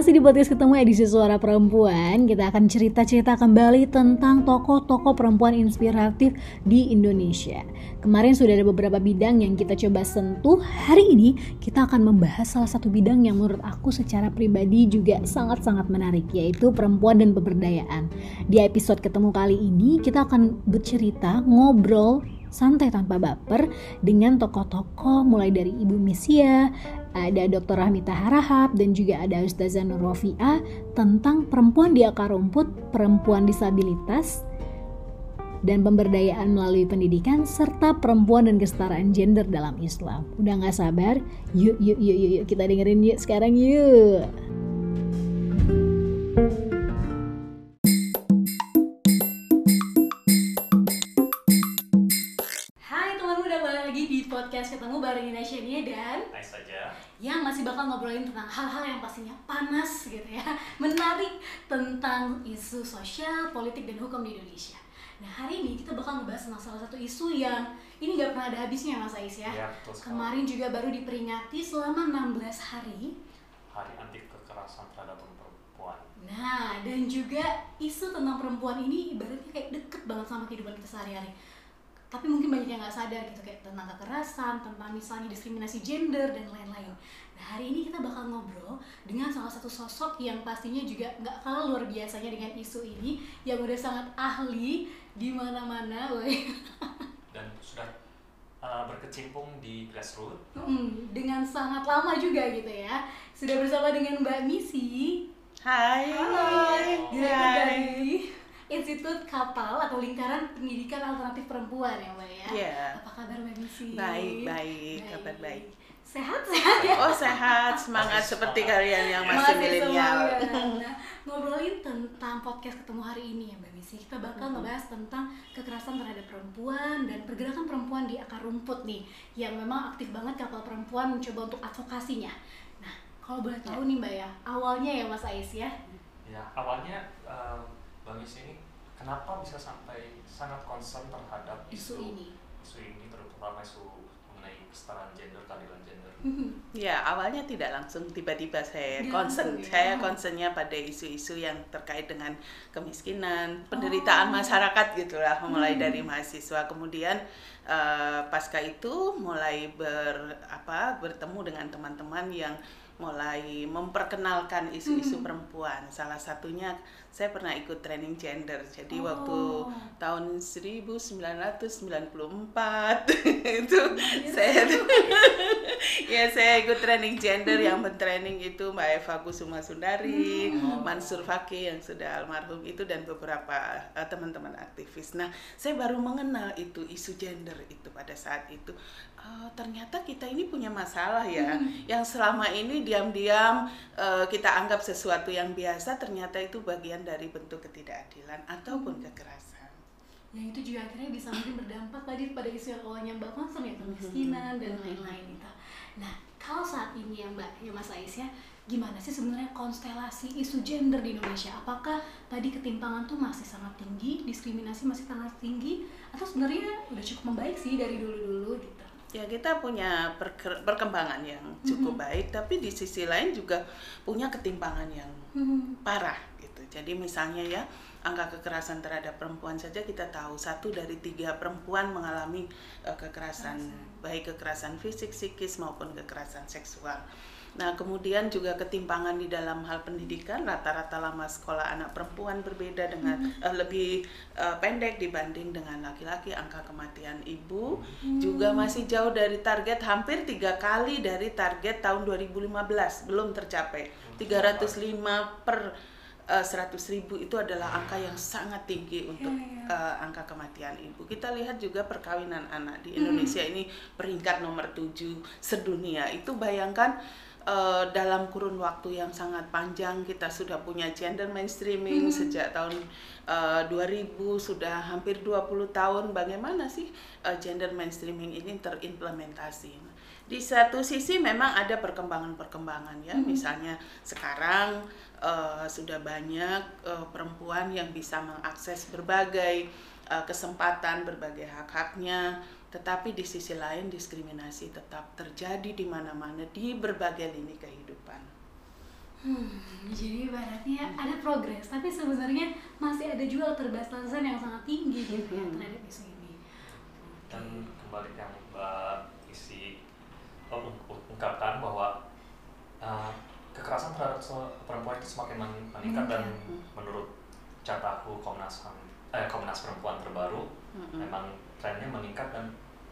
Masih di podcast ketemu edisi suara perempuan. Kita akan cerita-cerita kembali tentang tokoh-tokoh perempuan inspiratif di Indonesia. Kemarin sudah ada beberapa bidang yang kita coba sentuh. Hari ini kita akan membahas salah satu bidang yang menurut aku secara pribadi juga sangat-sangat menarik Yaitu perempuan dan pemberdayaan. Di episode ketemu kali ini kita akan bercerita, ngobrol santai tanpa baper dengan tokoh-tokoh mulai dari Ibu Misia, ada Dr. Rahmita Harahap dan juga ada Ustazah Nur Rofiah tentang perempuan di akar rumput, perempuan disabilitas, dan pemberdayaan melalui pendidikan serta perempuan dan kesetaraan gender dalam Islam. Udah nggak sabar? Yuk, yuk, yuk, yuk, yuk kita dengerin yuk sekarang yuk. Ketemu bareng Ina Shania dan Nice saja. yang masih bakal ngobrolin tentang hal-hal yang pastinya panas gitu ya menarik tentang isu sosial, politik, dan hukum di Indonesia nah hari ini kita bakal ngebahas tentang salah satu isu yang ini nggak pernah ada habisnya Mas Ais ya sekali. kemarin juga baru diperingati selama 16 hari Hari anti kekerasan terhadap perempuan. Nah, dan juga isu tentang perempuan ini ibaratnya kayak deket banget sama kehidupan kita sehari-hari. Tapi mungkin banyak yang nggak sadar gitu kayak tentang kekerasan, tentang misalnya diskriminasi gender dan lain-lain. Nah, hari ini kita bakal ngobrol dengan salah satu sosok yang pastinya juga nggak kalah luar biasanya dengan isu ini, yang udah sangat ahli di mana-mana, woy. Dan sudah uh, berkecimpung di grassroots. Hmm, dengan sangat lama juga gitu ya. Sudah bersama dengan Mbak Misi. Hai. Direktur Hai. dari Institut Kapal atau Lingkaran Pendidikan Alternatif Perempuan ya Mbak ya. Iya. Apa kabar Mbak Misi? Baik, baik, kabar baik. Sehat sehat ya. Oh sehat, semangat Masih seperti kalian yang masih milenial. Nah, ngobrolin tentang podcast ketemu hari ini ya Mbak Misi. Kita bakal ngebahas tentang kekerasan terhadap perempuan dan pergerakan perempuan di akar rumput nih yang memang aktif banget kapal perempuan mencoba untuk advokasinya. Nah, kalau boleh tahu nih Mbak ya, awalnya ya Mas Ais ya. Ya, awalnya uh, Bang Is ini kenapa bisa sampai sangat concern terhadap Isu isu, ini. isu ini terutama isu mengenai kesetaraan gender, keadilan gender. Ya awalnya tidak langsung tiba-tiba saya Tidak concern. ya. Saya concernnya pada isu-isu yang terkait dengan kemiskinan, penderitaan Oh. masyarakat gitulah, mulai Hmm. dari mahasiswa. Kemudian eh, pasca itu mulai ber apa bertemu dengan teman-teman yang mulai memperkenalkan isu-isu Hmm. perempuan. Salah satunya saya pernah ikut training gender. Jadi Oh. waktu tahun 1994 itu saya ya saya ikut training gender yang mentraining itu Mbak Eva Kusuma Sundari, Hmm. Mansur Fakih yang sudah almarhum itu dan beberapa eh, teman-teman aktivis. Nah, saya baru mengenal itu isu gender itu pada saat itu. Eh, ternyata kita ini punya masalah ya, yang selama ini diam-diam eh, kita anggap sesuatu yang biasa, ternyata itu bagian dari bentuk ketidakadilan ataupun kekerasan. yang itu juga akhirnya bisa mungkin berdampak tadi pada isu yang awalnya Mbak concern ya kemiskinan dan lain-lain itu. Nah kalau saat ini ya Mbak ya Mas Ais ya gimana sih sebenarnya konstelasi isu gender di Indonesia? Apakah tadi ketimpangan tuh masih sangat tinggi, diskriminasi masih sangat tinggi, atau sebenarnya udah cukup membaik sih dari dulu-dulu gitu? Ya kita punya perke- perkembangan yang cukup baik, tapi di sisi lain juga punya ketimpangan yang Hmm. parah gitu. Jadi misalnya ya angka kekerasan terhadap perempuan saja kita tahu satu dari tiga perempuan mengalami eh, kekerasan, baik kekerasan fisik, psikis maupun kekerasan seksual. Nah kemudian juga ketimpangan di dalam hal pendidikan rata-rata lama sekolah anak perempuan berbeda dengan eh, lebih eh, pendek dibanding dengan laki-laki angka kematian ibu juga masih jauh dari target hampir tiga kali dari target tahun 2015 belum tercapai. 305 per eh, 100 ribu itu adalah angka yang sangat tinggi untuk eh, angka kematian ibu. Kita lihat juga perkawinan anak di Indonesia ini peringkat nomor 7 sedunia. Itu bayangkan eh, dalam kurun waktu yang sangat panjang kita sudah punya gender mainstreaming sejak tahun eh, 2000 sudah hampir 20 tahun. Bagaimana sih eh, gender mainstreaming ini terimplementasi? Di satu sisi memang ada perkembangan-perkembangan ya, misalnya sekarang eh, sudah banyak eh, perempuan yang bisa mengakses berbagai eh, kesempatan, berbagai hak-haknya, tetapi di sisi lain diskriminasi tetap terjadi di mana-mana di berbagai lini kehidupan. Hmm, jadi ibaratnya ada progres, tapi sebenarnya masih ada juga keterbatasan yang sangat tinggi gitu ya Hmm. terhadap isu ini. dan kembali yang mbak isi oh, ung- ungkapkan bahwa uh, kekerasan terhadap perempuan itu semakin men- meningkat dan menurut catatan Komnas HAM eh, Komnas Perempuan terbaru Mm-mm. memang trennya meningkat dan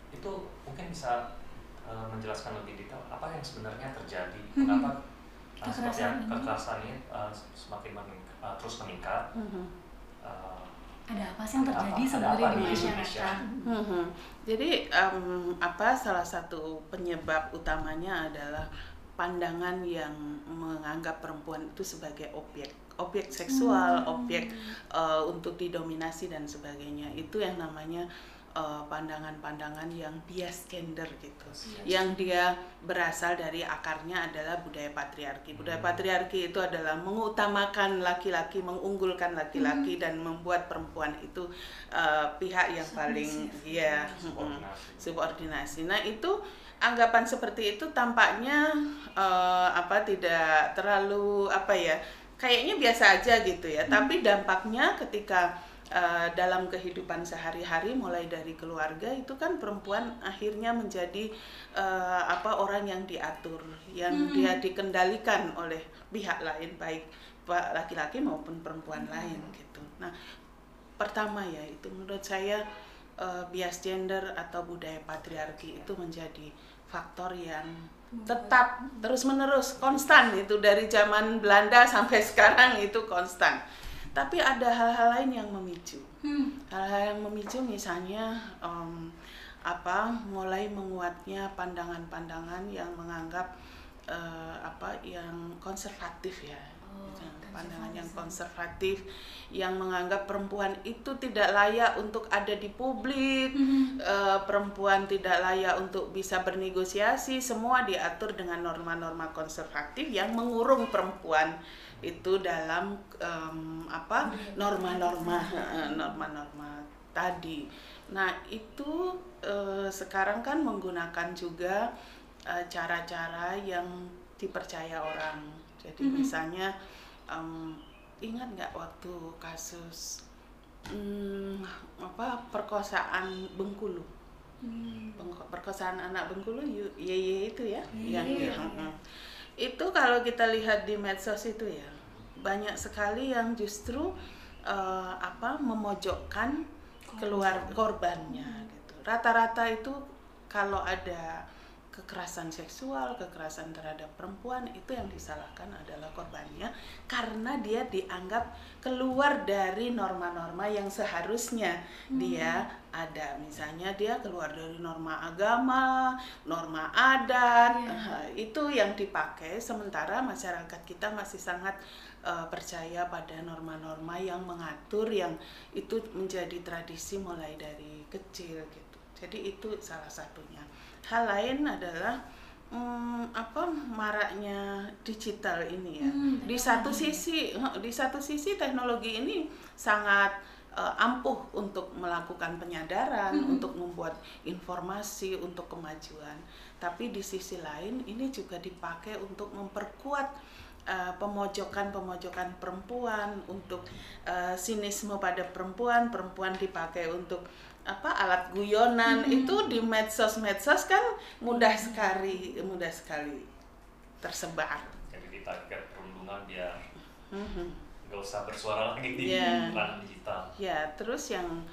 itu mungkin bisa uh, menjelaskan lebih detail apa yang sebenarnya terjadi kenapa uh, seperti Kekerasan yang- kekerasan ini uh, semakin meningkat, uh, terus meningkat Mhm. uh, Ada apa sih yang terjadi apa- sebenarnya di masyarakat? Mhm. Jadi em, apa salah satu penyebab utamanya adalah pandangan yang menganggap perempuan itu sebagai objek, objek seksual, Hmm. objek eh, untuk didominasi dan sebagainya. Itu yang namanya eh, pandangan-pandangan yang bias gender gitu. Yang dia berasal dari akarnya adalah budaya patriarki. Budaya Hmm. patriarki itu adalah mengutamakan laki-laki, mengunggulkan laki-laki dan membuat perempuan itu eh, pihak yang paling ya mm-mm, subordinasi. subordinasi. Nah itu anggapan seperti itu tampaknya eh, apa tidak terlalu apa ya kayaknya biasa aja gitu ya. Tapi dampaknya ketika eh, dalam kehidupan sehari-hari mulai dari keluarga itu kan perempuan akhirnya menjadi eh, apa orang yang diatur, yang Hmm. dia dikendalikan oleh pihak lain baik laki-laki maupun perempuan lain gitu. Nah pertama ya itu menurut saya eh, bias gender atau budaya patriarki itu menjadi faktor yang tetap terus menerus konstan itu dari zaman Belanda sampai sekarang itu konstan tapi ada hal-hal lain yang memicu Hmm. hal-hal yang memicu misalnya em, apa mulai menguatnya pandangan-pandangan yang menganggap eh, apa yang konservatif ya Oh, pandangan yang konservatif. konservatif yang menganggap perempuan itu tidak layak untuk ada di publik Mhm. eh, perempuan tidak layak untuk bisa bernegosiasi semua diatur dengan norma-norma konservatif yang mengurung perempuan itu dalam em, apa norma-norma eh, norma-norma tadi nah itu eh, sekarang kan menggunakan juga eh, cara-cara yang dipercaya orang jadi Mhm. misalnya em, ingat nggak waktu kasus hmm, apa perkosaan Bengkulu Hmm. Perkosaan anak Bengkulu Yeye itu ya Iya, yang yang- mm. Itu kalau kita lihat di medsos itu ya banyak sekali yang justru eh, apa memojokkan keluar korbannya gitu. Rata-rata itu kalau ada kekerasan seksual, kekerasan terhadap perempuan itu yang disalahkan adalah korbannya karena dia dianggap keluar dari norma-norma yang seharusnya dia ada. Misalnya dia keluar dari norma agama, norma adat, Iya. eh, itu yang dipakai sementara masyarakat kita masih sangat eh, percaya pada norma-norma yang mengatur yang itu menjadi tradisi mulai dari kecil gitu. Jadi itu salah satunya. Hal lain adalah hmm, apa maraknya digital ini ya. Hmm, Di satu sisi, di satu sisi teknologi ini sangat eh, ampuh untuk melakukan penyadaran, Mhm. untuk membuat informasi, untuk kemajuan. Tapi di sisi lain ini juga dipakai untuk memperkuat eh, pemojokan-pemojokan perempuan, untuk eh, sinisme pada perempuan, perempuan dipakai untuk apa alat guyonan Mhm. itu di medsos-medsos kan mudah sekali mudah sekali tersebar. jadi di target perundungan biar Mhm. nggak usah bersuara lagi di Iya. ranah digital Ya, terus yang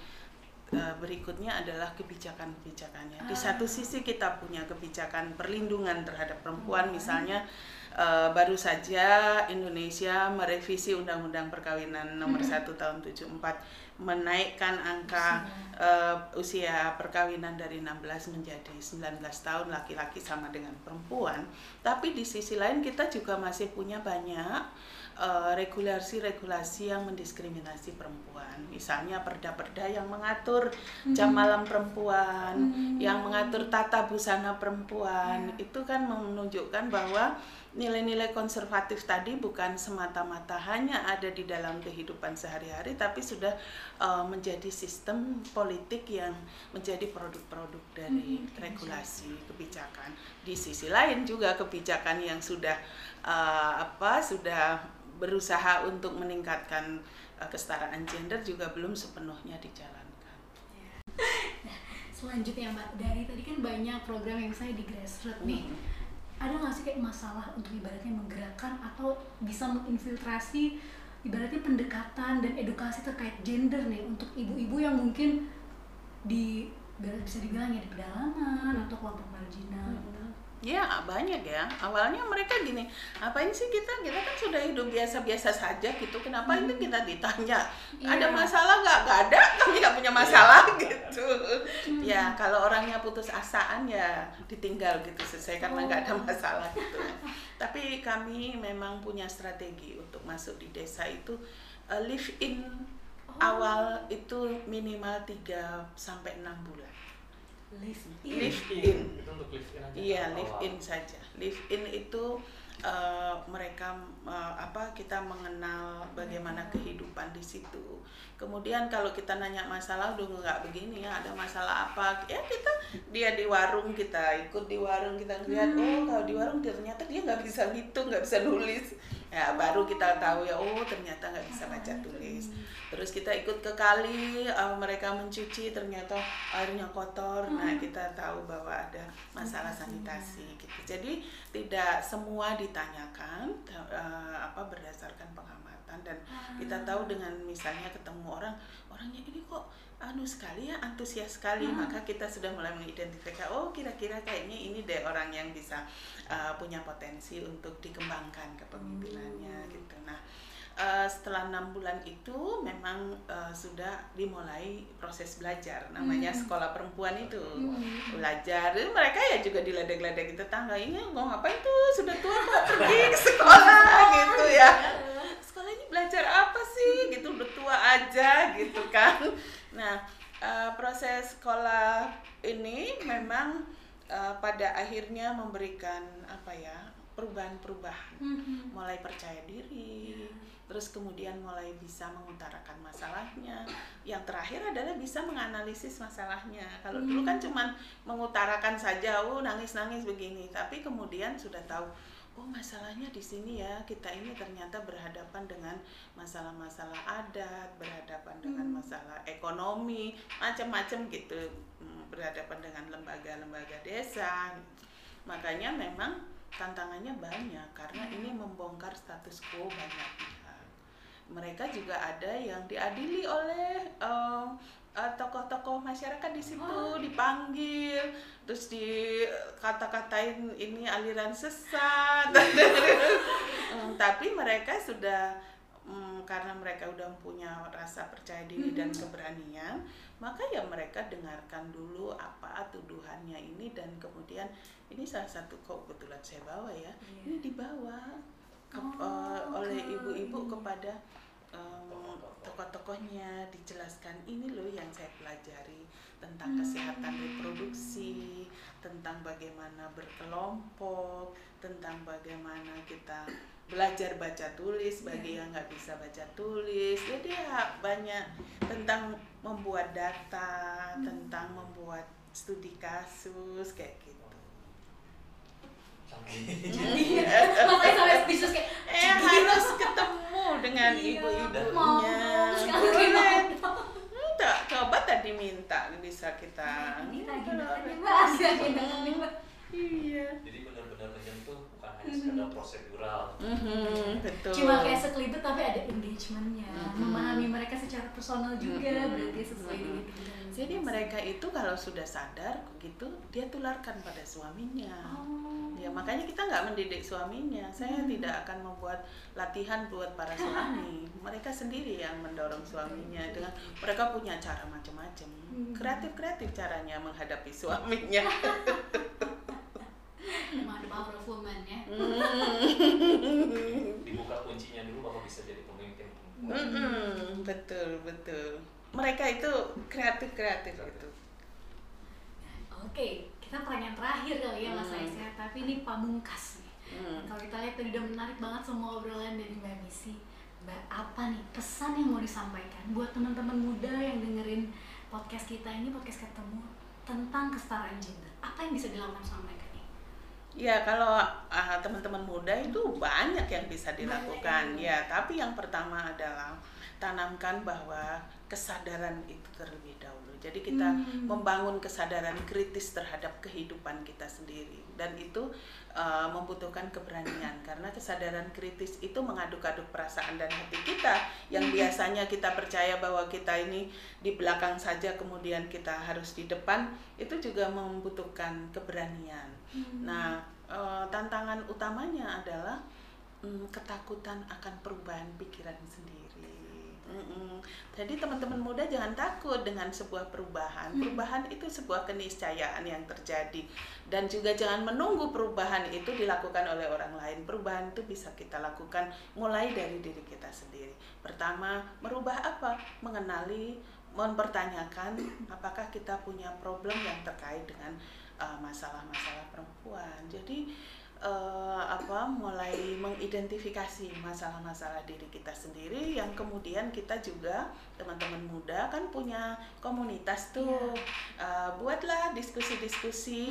uh, berikutnya adalah kebijakan-kebijakannya. Di Ah. satu sisi kita punya kebijakan perlindungan terhadap perempuan, misalnya uh, baru saja Indonesia merevisi Undang-Undang Perkawinan Nomor 1 Tahun 74 menaikkan angka uh, usia perkawinan dari 16 menjadi 19 tahun laki-laki sama dengan perempuan. Tapi di sisi lain kita juga masih punya banyak eh, regulasi-regulasi yang mendiskriminasi perempuan. Misalnya perda-perda yang mengatur jam malam perempuan, Hmm. yang mengatur tata busana perempuan. Itu kan menunjukkan bahwa nilai-nilai konservatif tadi bukan semata-mata hanya ada di dalam kehidupan sehari-hari tapi sudah uh, menjadi sistem politik yang menjadi produk-produk dari Hmm, regulasi kebijakan. Di sisi lain juga kebijakan yang sudah uh, apa sudah berusaha untuk meningkatkan uh, kesetaraan gender juga belum sepenuhnya dijalankan. Selanjutnya Mbak, dari tadi kan banyak program yang saya di grassroots nih. Hmm. Ada nggak sih kayak masalah untuk ibaratnya menggerakkan atau bisa menginfiltrasi ibaratnya pendekatan dan edukasi terkait gender nih untuk ibu-ibu yang mungkin di bisa dibilang ya di pedalaman atau kelompok marginal. gitu. Ya banyak ya. Awalnya mereka gini, apain sih kita? Kita kan sudah hidup biasa-biasa saja gitu. Kenapa itu kita ditanya? Ada Iya. masalah nggak? Nggak ada. Kami nggak punya masalah gitu. Ya kalau orangnya putus asaan ya ditinggal gitu selesai karena nggak ada masalah gitu. Tapi kami memang punya strategi untuk masuk di desa itu uh, live in awal itu minimal 3 sampai 6 bulan. Live Live in. in. Itu untuk live in aja. Iya, live in saja. Live in itu uh, mereka uh, apa kita mengenal bagaimana kehidupan di situ. Kemudian kalau kita nanya masalah udah nggak begini ya, ada masalah apa? Ya kita dia di warung kita ikut di warung kita ngeliat oh kalau di warung ternyata dia nggak bisa ngitung, nggak bisa nulis. Ya baru kita tahu ya oh ternyata nggak bisa baca tulis. Terus kita ikut ke kali, uh, mereka mencuci ternyata airnya kotor. Nah kita tahu bahwa ada masalah sanitasi gitu. Jadi tidak semua ditanyakan uh, apa berdasarkan pengamatan dan kita tahu dengan misalnya ketemu orang orangnya ini kok anu sekali ya antusias sekali maka kita sudah mulai mengidentifikasi oh kira-kira kayaknya ini deh orang yang bisa uh, punya potensi untuk dikembangkan kepemimpinannya gitu. Nah Uh, setelah enam bulan itu memang uh, sudah dimulai proses belajar namanya sekolah perempuan itu. Belajar. Jadi mereka ya juga diledek-ledek di tetangga ini mau ngapain tuh? Sudah tua kok pergi ke sekolah gitu ya. sekolah ini belajar apa sih? Gitu udah tua aja gitu kan. Nah uh, proses sekolah ini memang uh, pada akhirnya memberikan apa ya perubahan-perubahan. Mhm. mulai percaya diri, terus kemudian mulai bisa mengutarakan masalahnya. Yang terakhir adalah bisa menganalisis masalahnya. Kalau dulu kan cuman mengutarakan saja, oh nangis-nangis begini, tapi kemudian sudah tahu oh masalahnya di sini ya kita ini ternyata berhadapan dengan masalah-masalah adat berhadapan dengan masalah ekonomi macam-macam gitu. Hmm, berhadapan dengan lembaga-lembaga desa. Makanya memang tantangannya banyak karena ini membongkar status quo banyak mereka juga ada yang diadili oleh eh, eh, tokoh-tokoh masyarakat di situ dipanggil terus dikata-katain ini aliran sesat. Hmm, tapi mereka sudah mm, karena mereka udah punya rasa percaya diri dan keberanian maka ya mereka dengarkan dulu apa tuduhannya ini dan kemudian ini salah satu kok kebetulan saya bawa ya ini dibawa ke- eh, oleh ibu-ibu kepada em, tokoh-tokohnya dijelaskan. Ini loh yang saya pelajari tentang kesehatan reproduksi tentang bagaimana berkelompok tentang bagaimana kita belajar baca tulis bagi yang nggak bisa baca tulis. Jadi ya banyak tentang membuat data tentang membuat studi kasus kayak gitu Canggih. Makanya sampai speechless kayak eh harus ketemu dengan Iya, ibu-ibunya. Boleh. Enggak, coba tadi minta bisa kita Ini lagi ya ya iya. Jadi benar-benar menyentuh bukan hanya sekedar prosedural. Mhm, betul. Cuma kayak sekelibet tapi ada engagementnya, Mhm. memahami mereka secara personal juga Mhm. berarti sesuai dengan jadi mereka itu kalau sudah sadar gitu dia tularkan pada suaminya. Oh. ya makanya kita nggak mendidik suaminya. Saya tidak akan membuat latihan buat para suami. Mereka sendiri yang mendorong suaminya dengan mereka punya cara macam-macam. Kreatif kreatif caranya menghadapi suaminya. Emang ada powerful woman ya. Dibuka kuncinya dulu bapak bisa jadi pemimpin. Perempuan. Mm-mm, betul betul mereka itu kreatif kreatif gitu Oke, kita pertanyaan terakhir kali ya Mas Hmm. Aisyah, tapi ini pamungkas nih. Hmm. Kalau kita lihat tadi udah menarik banget semua obrolan dari Mbak Misi. Mbak, apa nih pesan yang mau disampaikan buat teman-teman muda yang dengerin podcast kita ini podcast ketemu tentang kesetaraan gender? Apa yang bisa dilakukan sama mereka nih? Ya kalau uh, teman-teman muda itu banyak yang bisa dilakukan Banyak. ya. Tapi yang pertama adalah tanamkan bahwa kesadaran itu terlebih dahulu. Jadi kita Hmm. membangun kesadaran kritis terhadap kehidupan kita sendiri dan itu uh, membutuhkan keberanian karena kesadaran kritis itu mengaduk-aduk perasaan dan hati kita yang biasanya kita percaya bahwa kita ini di belakang saja kemudian kita harus di depan itu juga membutuhkan keberanian. Nah, eh, tantangan utamanya adalah mm, ketakutan akan perubahan pikiran sendiri. Mm-mm. Jadi teman-teman muda jangan takut dengan sebuah perubahan. Perubahan itu sebuah keniscayaan yang terjadi dan juga jangan menunggu perubahan itu dilakukan oleh orang lain. Perubahan itu bisa kita lakukan mulai dari diri kita sendiri. Pertama, merubah apa? Mengenali, mempertanyakan apakah kita punya problem yang terkait dengan uh, masalah-masalah perempuan. Jadi uh, apa mulai mengidentifikasi masalah-masalah diri kita sendiri yang kemudian kita juga teman-teman muda kan punya komunitas tuh Uh, buatlah diskusi-diskusi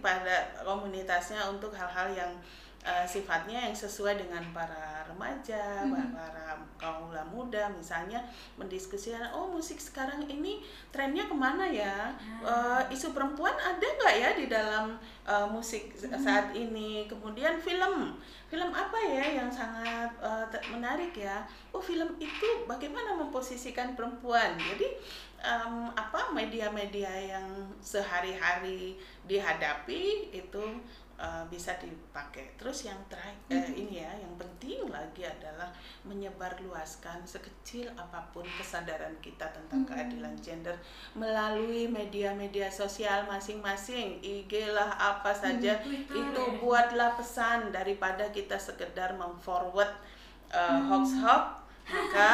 pada komunitasnya untuk hal-hal yang uh, sifatnya yang sesuai dengan para remaja, Mhm. para kaula muda misalnya mendiskusikan oh musik sekarang ini trennya ke mana ya? Eh, isu perempuan ada nggak ya di dalam eh, musik saat ini? Kemudian film film apa ya yang sangat te- menarik ya? Oh film itu bagaimana memposisikan perempuan? Jadi em, apa media-media yang sehari-hari dihadapi itu eh, bisa dipakai terus yang terakhir eh, ini ya yang penting lagi adalah menyebarluaskan sekecil apa pun kesadaran kita tentang Mhm. keadilan gender melalui media-media sosial masing-masing IG lah apa saja Twitter itu ya. buatlah pesan daripada kita sekedar memforward uh, Hmm. hoax-hoax maka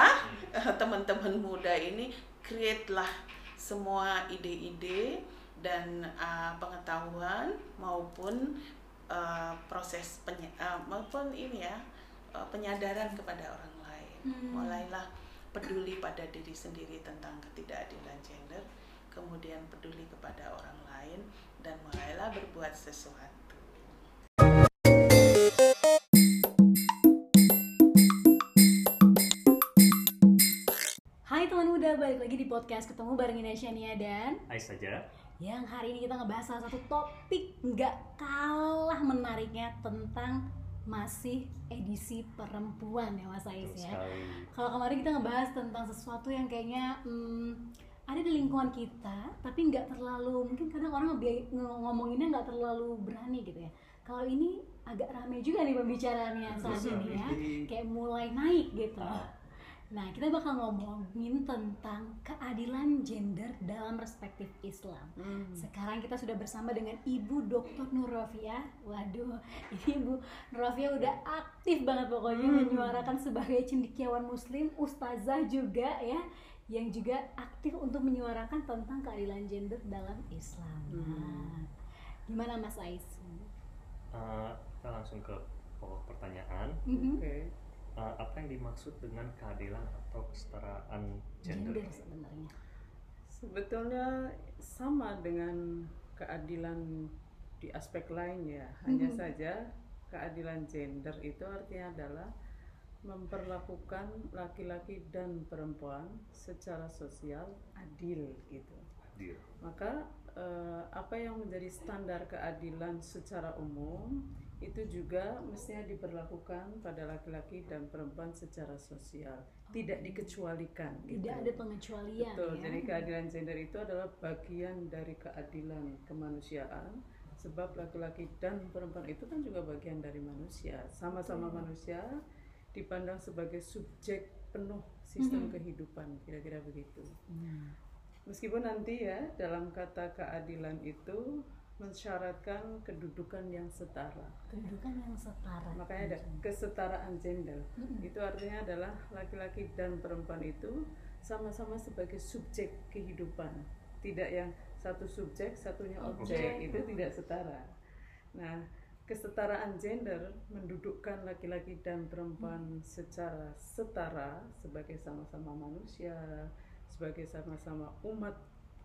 uh, teman-teman muda ini create lah semua ide-ide dan uh, pengetahuan maupun uh, proses penya- uh, maupun ini ya uh, penyadaran kepada orang lain Hmm. mulailah peduli pada diri sendiri tentang ketidakadilan gender kemudian peduli kepada orang lain dan mulailah berbuat sesuatu Hai teman muda, balik lagi di podcast Ketemu bareng Indonesia Nia dan Ais saja. Yang hari ini kita ngebahas salah satu topik nggak kalah menariknya tentang masih edisi perempuan ya Mas Ais ya. Kalau kemarin kita ngebahas tentang sesuatu yang kayaknya hmm, ada di lingkungan kita, tapi nggak terlalu mungkin kadang orang ngomonginnya nggak terlalu berani gitu ya. Kalau ini agak rame juga nih pembicaraannya saat ini ya, kayak mulai naik gitu. Ah. Nah, kita bakal ngomongin tentang keadilan gender dalam perspektif Islam. Sekarang kita sudah bersama dengan Ibu Dr. Nur Rofia. Waduh, ini Ibu Nur Rofia udah aktif banget pokoknya menyuarakan sebagai cendekiawan muslim, ustazah juga ya, yang juga aktif untuk menyuarakan tentang keadilan gender dalam Islam. Nah, gimana Mas Ais? Eh, kita langsung ke pokok pertanyaan. Mhm. Oke, Eh, apa yang dimaksud dengan keadilan atau kesetaraan gender? Gender sebenarnya. sebetulnya sama dengan keadilan di aspek lain ya. Hanya Mhm. saja keadilan gender itu artinya adalah memperlakukan laki-laki dan perempuan secara sosial adil gitu. Adil. Maka eh, apa yang menjadi standar keadilan secara umum itu juga mestinya diberlakukan pada laki-laki dan perempuan secara sosial, tidak dikecualikan. Tidak gitu. ada pengecualian Betul. ya. Jadi keadilan gender itu adalah bagian dari keadilan kemanusiaan. Sebab laki-laki dan perempuan itu kan juga bagian dari manusia, sama-sama manusia dipandang sebagai subjek penuh sistem Mhm. kehidupan, kira-kira begitu. Hmm. Meskipun nanti ya dalam kata keadilan itu mensyaratkan kedudukan yang setara. Kedudukan yang setara. Makanya ada kesetaraan gender. Mm-mm. Itu artinya adalah laki-laki dan perempuan itu sama-sama sebagai subjek kehidupan. Tidak yang satu subjek, satunya objek, Objek. itu tidak setara. Nah, kesetaraan gender mendudukkan laki-laki dan perempuan secara setara sebagai sama-sama manusia, sebagai sama-sama umat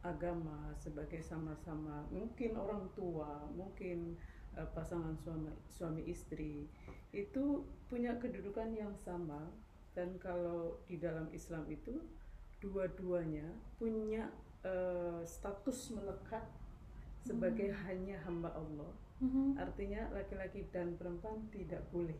agama, sebagai sama-sama mungkin orang tua, mungkin uh, pasangan suami suami istri itu punya kedudukan yang sama. Dan kalau di dalam Islam itu dua-duanya punya uh, status melekat sebagai hmm. hanya hamba Allah. Hmm. Artinya laki-laki dan perempuan tidak boleh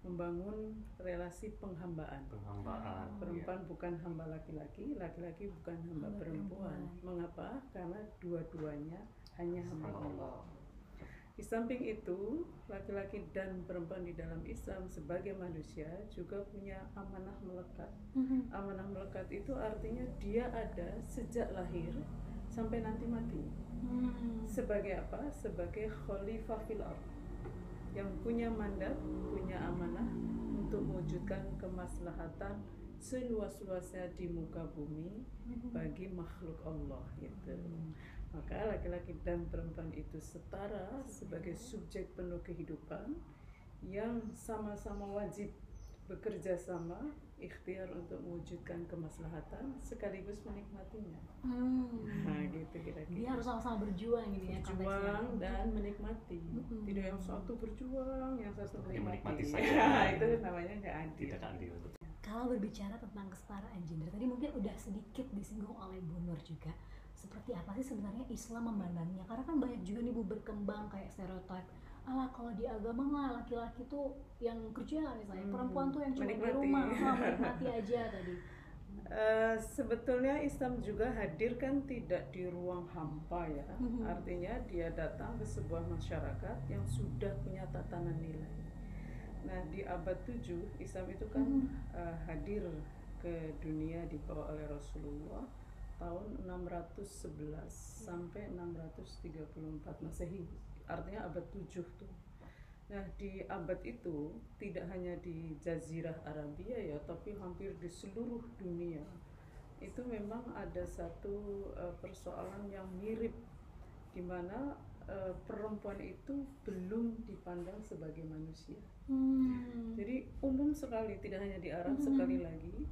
membangun relasi penghambaan. Penghambaan. Perempuan ya. bukan hamba laki-laki, laki-laki bukan hamba, hamba perempuan. perempuan. Mengapa? Karena dua-duanya hanya hamba Allah. Di samping itu, laki-laki dan perempuan di dalam Islam sebagai manusia juga punya amanah melekat. Mm-hmm. Amanah melekat itu artinya dia ada sejak lahir sampai nanti mati. Hmm. Sebagai apa? Sebagai khalifah fil yang punya mandat, punya amanah untuk mewujudkan kemaslahatan seluas-luasnya di muka bumi hmm. bagi makhluk Allah gitu. Maka laki-laki dan perempuan itu setara sebagai subjek penuh kehidupan yang sama-sama wajib bekerja sama ikhtiar untuk mewujudkan kemaslahatan sekaligus menikmatinya. Hmm. Nah, gitu kira-kira. Dia harus sama-sama berjuang gitu ya Berjuang dan menikmati. Hmm. Tidak yang satu berjuang, yang satu menikmati. menikmati saja. Ya, itu namanya nggak adil. Tidak adil. Kalau berbicara tentang kesetaraan gender, tadi mungkin udah sedikit disinggung oleh Bu Nur juga. Seperti apa sih sebenarnya Islam memandangnya? Karena kan banyak juga nih Bu berkembang kayak stereotip alah kalau di agama mah laki-laki tuh yang kerja misalnya hmm. perempuan tuh yang cuma di rumah oh, menikmati aja tadi Uh, sebetulnya Islam juga hadir kan tidak di ruang hampa ya mm-hmm. artinya dia datang ke sebuah masyarakat yang sudah punya tatanan nilai nah di abad 7 Islam itu kan mm-hmm. uh, hadir ke dunia dibawa oleh Rasulullah tahun 611 sampai 634 Masehi artinya abad 7 tuh. Nah, di abad itu tidak hanya di Jazirah Arabia ya, tapi hampir di seluruh dunia. Itu memang ada satu uh, persoalan yang mirip di mana uh, perempuan itu belum dipandang sebagai manusia. Hmm. Jadi umum sekali tidak hanya di Arab hmm. sekali lagi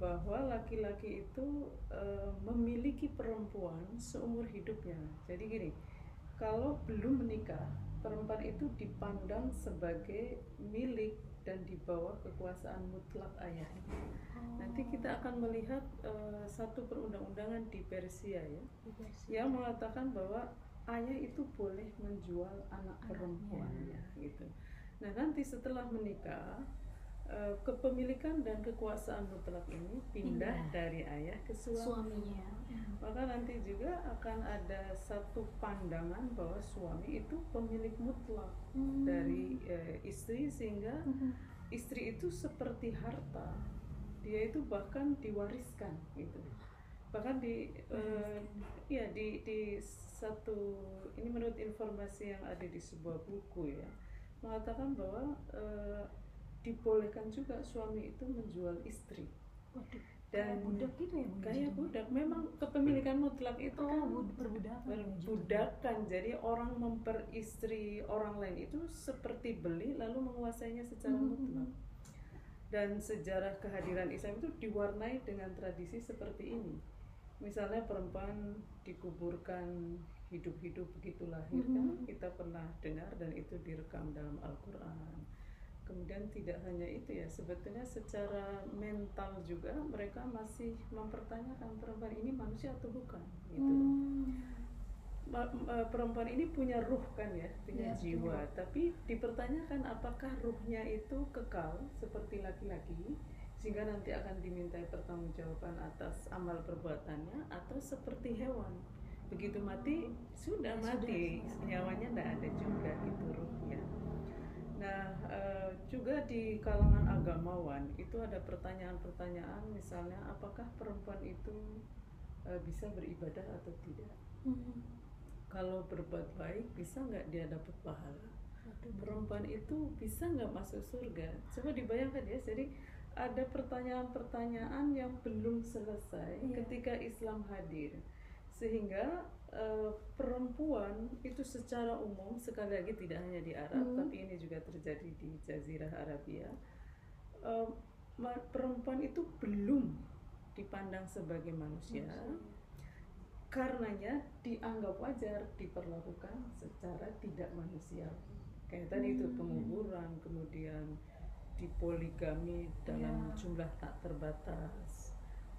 bahwa laki-laki itu uh, memiliki perempuan seumur hidupnya. Jadi gini, kalau belum menikah perempuan itu dipandang sebagai milik dan di bawah kekuasaan mutlak ayahnya. Oh. Nanti kita akan melihat uh, satu perundang-undangan di Persia ya, yang mengatakan bahwa ayah itu boleh menjual anak perempuannya gitu. Nah nanti setelah menikah uh, kepemilikan dan kekuasaan mutlak ini pindah, pindah. dari ayah ke suami. suaminya maka nanti juga akan ada satu pandangan bahwa suami itu pemilik mutlak hmm. dari eh, istri sehingga hmm. istri itu seperti harta dia itu bahkan diwariskan gitu bahkan di uh, ya di di satu ini menurut informasi yang ada di sebuah buku ya mengatakan bahwa uh, dibolehkan juga suami itu menjual istri. Waduh dan budak gitu ya kayak budak. Memang kepemilikan mutlak itu oh, kan perbudakan perbudakan jadi orang memperistri orang lain itu seperti beli lalu menguasainya secara hmm. mutlak. Dan sejarah kehadiran Islam itu diwarnai dengan tradisi seperti ini. Misalnya perempuan dikuburkan hidup-hidup begitu lahir mm -hmm. kan kita pernah dengar dan itu direkam dalam Al-Quran kemudian tidak hanya itu ya sebetulnya secara mental juga mereka masih mempertanyakan perempuan ini manusia atau bukan? Gitu. Hmm. perempuan ini punya ruh kan ya punya ya, jiwa. betul. tapi dipertanyakan apakah ruhnya itu kekal seperti laki-laki sehingga nanti akan dimintai pertanggungjawaban atas amal perbuatannya atau seperti hewan. Begitu mati sudah mati. sudah, nyawanya tidak ada juga itu ruhnya Nah, uh, juga di kalangan agamawan itu ada pertanyaan-pertanyaan, misalnya apakah perempuan itu uh, bisa beribadah atau tidak? Mm-hmm. Kalau berbuat baik, bisa nggak dia dapat pahala? Perempuan itu bisa nggak masuk surga? Coba dibayangkan ya, jadi ada pertanyaan-pertanyaan yang belum selesai yeah. ketika Islam hadir sehingga eh, perempuan itu secara umum sekali lagi tidak hanya di Arab Hmm. tapi ini juga terjadi di Jazirah Arabia ma- perempuan itu belum dipandang sebagai manusia karenanya dianggap wajar diperlakukan secara tidak manusia kayak tadi itu Hmm. penguburan kemudian dipoligami dalam Iya. jumlah tak terbatas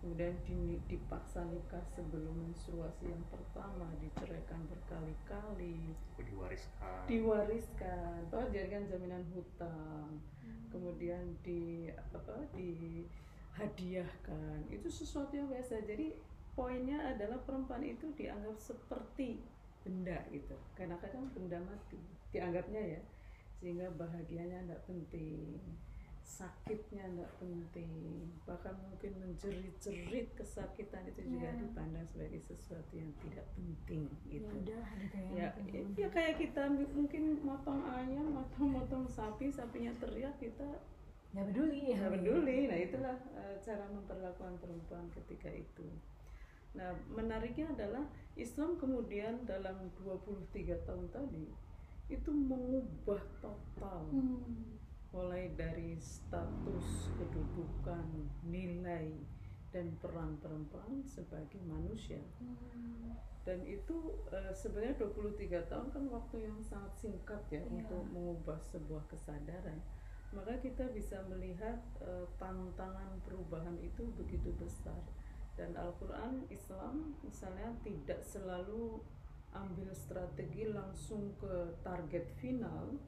kemudian di- dipaksa nikah sebelum menstruasi yang pertama diceraikan berkali-kali. Diwariskan. Diwariskan atau dijadikan jaminan hutang. Kemudian di apa dihadiahkan. Itu sesuatu yang biasa. Jadi poinnya adalah perempuan itu dianggap seperti benda gitu. Karena kadang benda mati dianggapnya ya sehingga bahagianya tidak penting sakitnya tidak penting. Bahkan mungkin menjerit-jerit kesakitan itu juga Iya. dipandang sebagai sesuatu yang tidak penting ya gitu udah gitu ya, ya, ya, ya kayak kita mungkin motong ayam atau motong sapi sapinya teriak kita nggak peduli. Ya nggak peduli. Nah itulah eh, cara memperlakukan perempuan ketika itu. Nah menariknya adalah Islam kemudian dalam 23 tahun tadi itu mengubah total. Hmm. Mulai dari status kedudukan nilai dan peran perempuan sebagai manusia Hmm. dan itu eh, sebenarnya 23 tahun kan waktu yang sangat singkat ya Iya. untuk mengubah sebuah kesadaran maka kita bisa melihat eh, tantangan perubahan itu begitu besar dan Al-Quran Islam misalnya tidak selalu ambil strategi langsung ke target final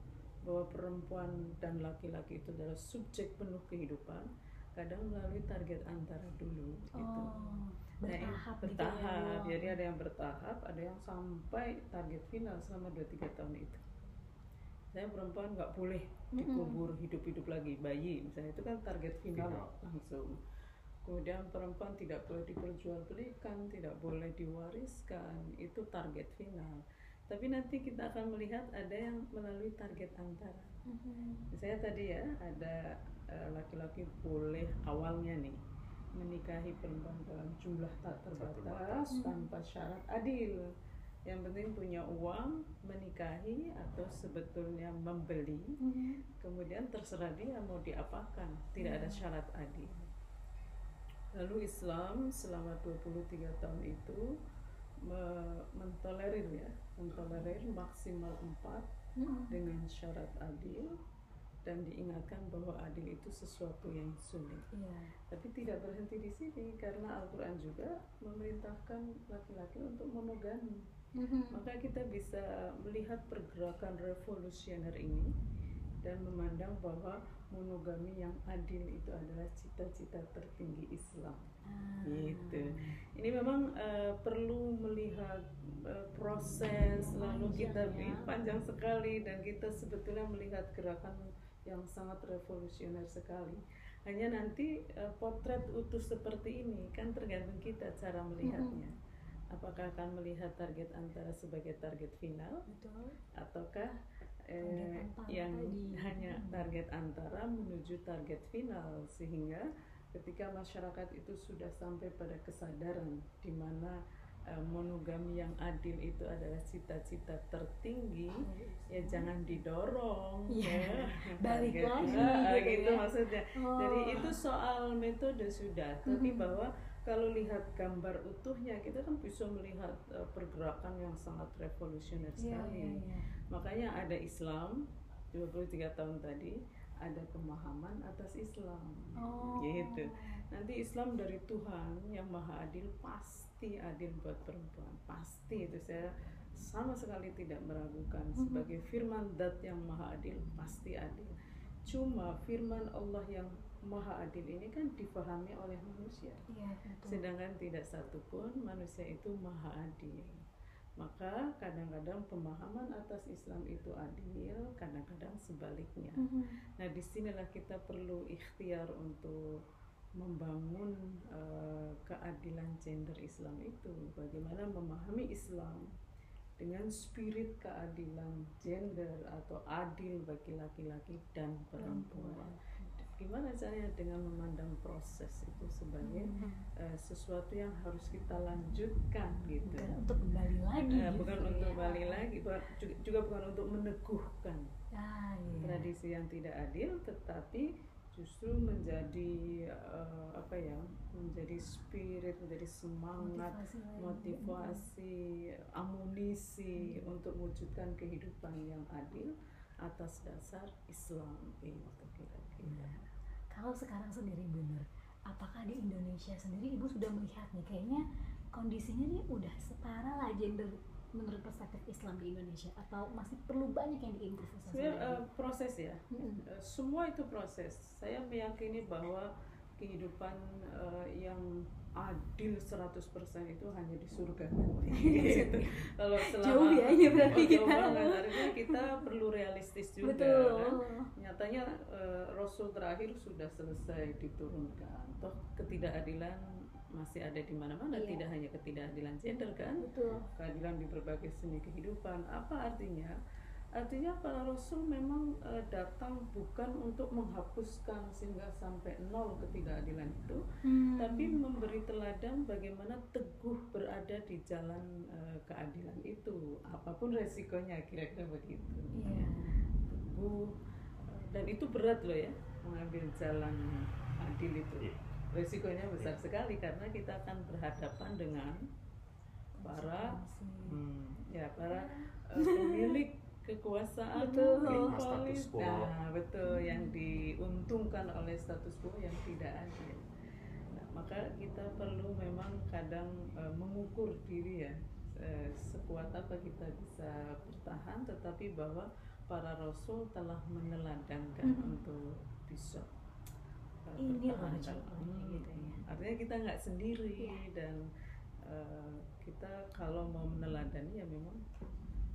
bahwa perempuan dan laki-laki itu adalah subjek penuh kehidupan kadang melalui target antara dulu gitu. oh Nah, ini bertahap gitu bertahap. ya Jadi ada yang bertahap, ada yang sampai target final selama 2-3 tahun itu. Saya perempuan nggak boleh dikubur hidup-hidup lagi bayi, misalnya itu kan target final Final. langsung. Kemudian perempuan tidak boleh diperjualbelikan, tidak boleh diwariskan, itu target final. Tapi nanti kita akan melihat ada yang melalui target antara. Mhm. Misalnya tadi ya ada eh, laki-laki boleh awalnya nih menikahi perempuan dalam jumlah tak terbatas terbatas. tanpa syarat adil. Yang penting punya uang menikahi atau sebetulnya membeli, Mhm. kemudian terserah dia mau diapakan, tidak ada syarat adil. Lalu Islam selama 23 tahun itu me- mentolerir ya, mentolerir maksimal 4 Mhm. dengan syarat adil dan diingatkan bahwa adil itu sesuatu yang sulit. Iya. Tapi tidak berhenti di sini karena Al-Qur'an juga memerintahkan laki-laki untuk monogami. Mhm. Maka kita bisa melihat pergerakan revolusioner ini dan memandang bahwa monogami yang adil itu adalah cita-cita tertinggi Islam. Gitu. Ini memang eh, perlu melihat eh, proses lalu Panjang kita ya. panjang sekali dan kita sebetulnya melihat gerakan yang sangat revolusioner sekali. Hanya nanti eh, potret utuh seperti ini kan tergantung kita cara melihatnya. Apakah akan melihat target antara sebagai target final Betul. ataukah eh, yang tadi. hanya Hmm. target antara menuju target final sehingga ketika masyarakat itu sudah sampai pada kesadaran di mana eh, monogami yang adil itu adalah cita-cita tertinggi ya jangan didorong Iya. ya Balik lagi Ah, gitu gitu ya. maksudnya Oh. jadi itu soal metode sudah tapi Mhm. bahwa kalau lihat gambar utuhnya kita kan bisa melihat eh, pergerakan yang sangat revolusioner Iya, sekali iya, iya. makanya ada Islam 23 tahun tadi ada pemahaman atas Islam. Oh. gitu. Nanti Islam dari Tuhan yang maha adil pasti adil buat perempuan. Pasti itu saya sama sekali tidak meragukan. Mhm. sebagai firman dat yang maha adil pasti adil. Cuma firman Allah yang maha adil ini kan difahami oleh manusia. Iya, betul. sedangkan tidak satupun manusia itu maha adil maka kadang-kadang pemahaman atas Islam itu adil kadang-kadang sebaliknya. Mhm. nah di sinilah kita perlu ikhtiar untuk membangun eh, keadilan gender Islam itu. Bagaimana memahami Islam dengan spirit keadilan gender atau adil bagi laki-laki dan perempuan gimana caranya dengan memandang proses itu sebagai Hmm. eh, sesuatu yang harus kita lanjutkan gitu bukan untuk kembali lagi Eh, gitu bukan ya. untuk kembali lagi bukan- juga, juga bukan untuk meneguhkan ah, iya. tradisi yang tidak adil tetapi justru menjadi eh, apa ya menjadi spirit menjadi semangat Motivasi motivasi amunisi untuk mewujudkan kehidupan yang adil atas dasar Islam itu kira-kira Kalau sekarang sendiri bener, apakah di Indonesia sendiri ibu sudah melihat nih kayaknya kondisinya nih udah setara lah gender menurut perspektif Islam di Indonesia atau masih perlu banyak yang diimprove? Sebenarnya eh, proses ya. Mm-mm. Eh, semua itu proses. Saya meyakini bahwa kehidupan eh, yang adil 100% itu hanya di surga gitu. kalau selama Jauh ya ini berarti Oh, kita. artinya kita perlu realistis juga Betul. kan nyatanya eh, Rasul terakhir sudah selesai diturunkan toh ketidakadilan masih ada di mana-mana Iya. tidak hanya ketidakadilan gender kan Betul. keadilan di berbagai seni kehidupan. Apa artinya? Artinya para rasul memang eh, datang bukan untuk menghapuskan sehingga sampai nol ketidakadilan itu, Hmm. tapi memberi teladan bagaimana teguh berada di jalan eh, keadilan itu, apa pun resikonya kira-kira begitu. Iya. Teguh eh, dan itu berat loh ya mengambil jalan adil itu. Iya. Resikonya besar sekali karena kita akan berhadapan dengan para. Hmm, ya para eh, pemilik kekuasaan Betul. Status polis. quo. nah betul yang diuntungkan oleh status quo yang tidak adil nah, maka kita perlu memang kadang eh, mengukur diri ya eh, sekuat apa kita bisa bertahan tetapi bahwa para rasul telah meneladankan Mhm. untuk bisa eh, Ini bertahan. Hmm, gitu ya. artinya kita nggak sendiri Iya. dan eh, kita kalau mau meneladani ya memang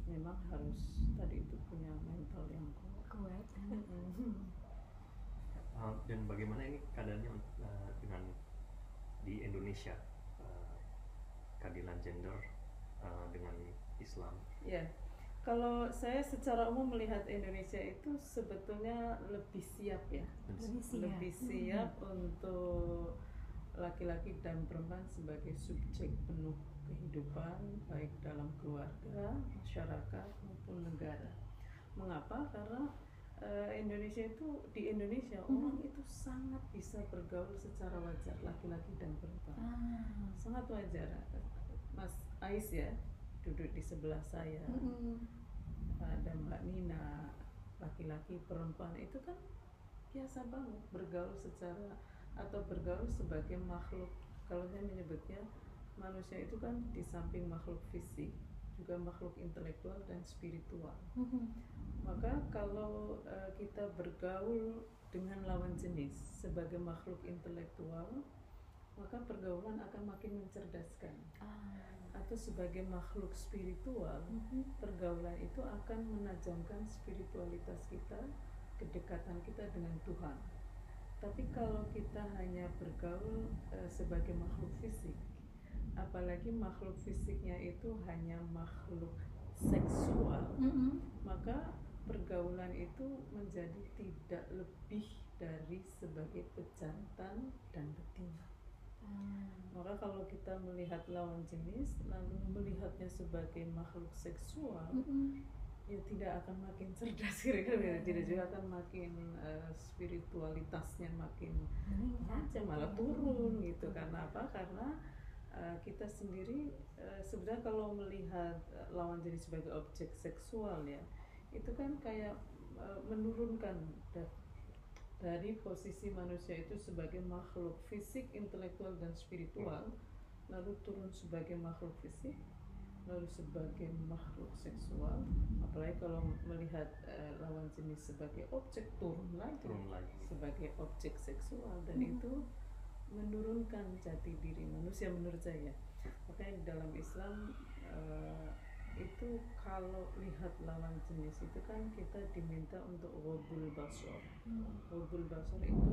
memang harus tadi itu punya mental yang kuat. Kuat. Uh, dan bagaimana ini keadaannya uh, dengan di Indonesia uh, keadilan gender uh, dengan Islam Ya, kalau saya secara umum melihat Indonesia itu sebetulnya lebih siap ya, Lebih siap. lebih siap untuk laki-laki dan perempuan sebagai subjek penuh kehidupan baik dalam keluarga, masyarakat maupun negara. Mengapa? Karena eh, Indonesia itu di Indonesia Mhm. orang itu sangat bisa bergaul secara wajar laki-laki dan perempuan. Ah. Sangat wajar. Mas Ais ya duduk di sebelah saya Mm-mm. ada Mbak Nina laki-laki perempuan itu kan biasa banget bergaul secara atau bergaul sebagai makhluk kalau saya menyebutnya manusia itu kan di samping makhluk fisik juga makhluk intelektual dan spiritual Mhm. maka kalau eh, kita bergaul dengan lawan jenis sebagai makhluk intelektual maka pergaulan akan makin mencerdaskan Ah. atau sebagai makhluk spiritual Mhm. pergaulan itu akan menajamkan spiritualitas kita, kedekatan kita dengan Tuhan. Tapi kalau kita hanya bergaul eh, sebagai makhluk fisik, apalagi makhluk fisiknya itu hanya makhluk seksual, Mhm. maka pergaulan itu menjadi tidak lebih dari sebagai pejantan dan betina. Ah. Maka kalau kita melihat lawan jenis lalu melihatnya sebagai makhluk seksual, Mhm. ya tidak akan makin cerdas kira-kira tidak juga akan makin eh, spiritualitasnya makin Meningkat. aja malah turun gitu karena apa karena kita sendiri eh, sebenarnya kalau melihat eh, lawan jenis sebagai objek seksual ya itu kan kayak eh, menurunkan da- dari posisi manusia itu sebagai makhluk fisik, intelektual dan spiritual lalu turun sebagai makhluk fisik lalu sebagai makhluk seksual. Apalagi kalau melihat lawan jenis sebagai objek turun lagi turun lagi. sebagai objek seksual. Dan Mhm. itu menurunkan jati diri manusia menurut saya. Makanya di dalam Islam eh, itu kalau lihat lawan jenis itu kan kita diminta untuk wabul basor Hmm. wabul basor itu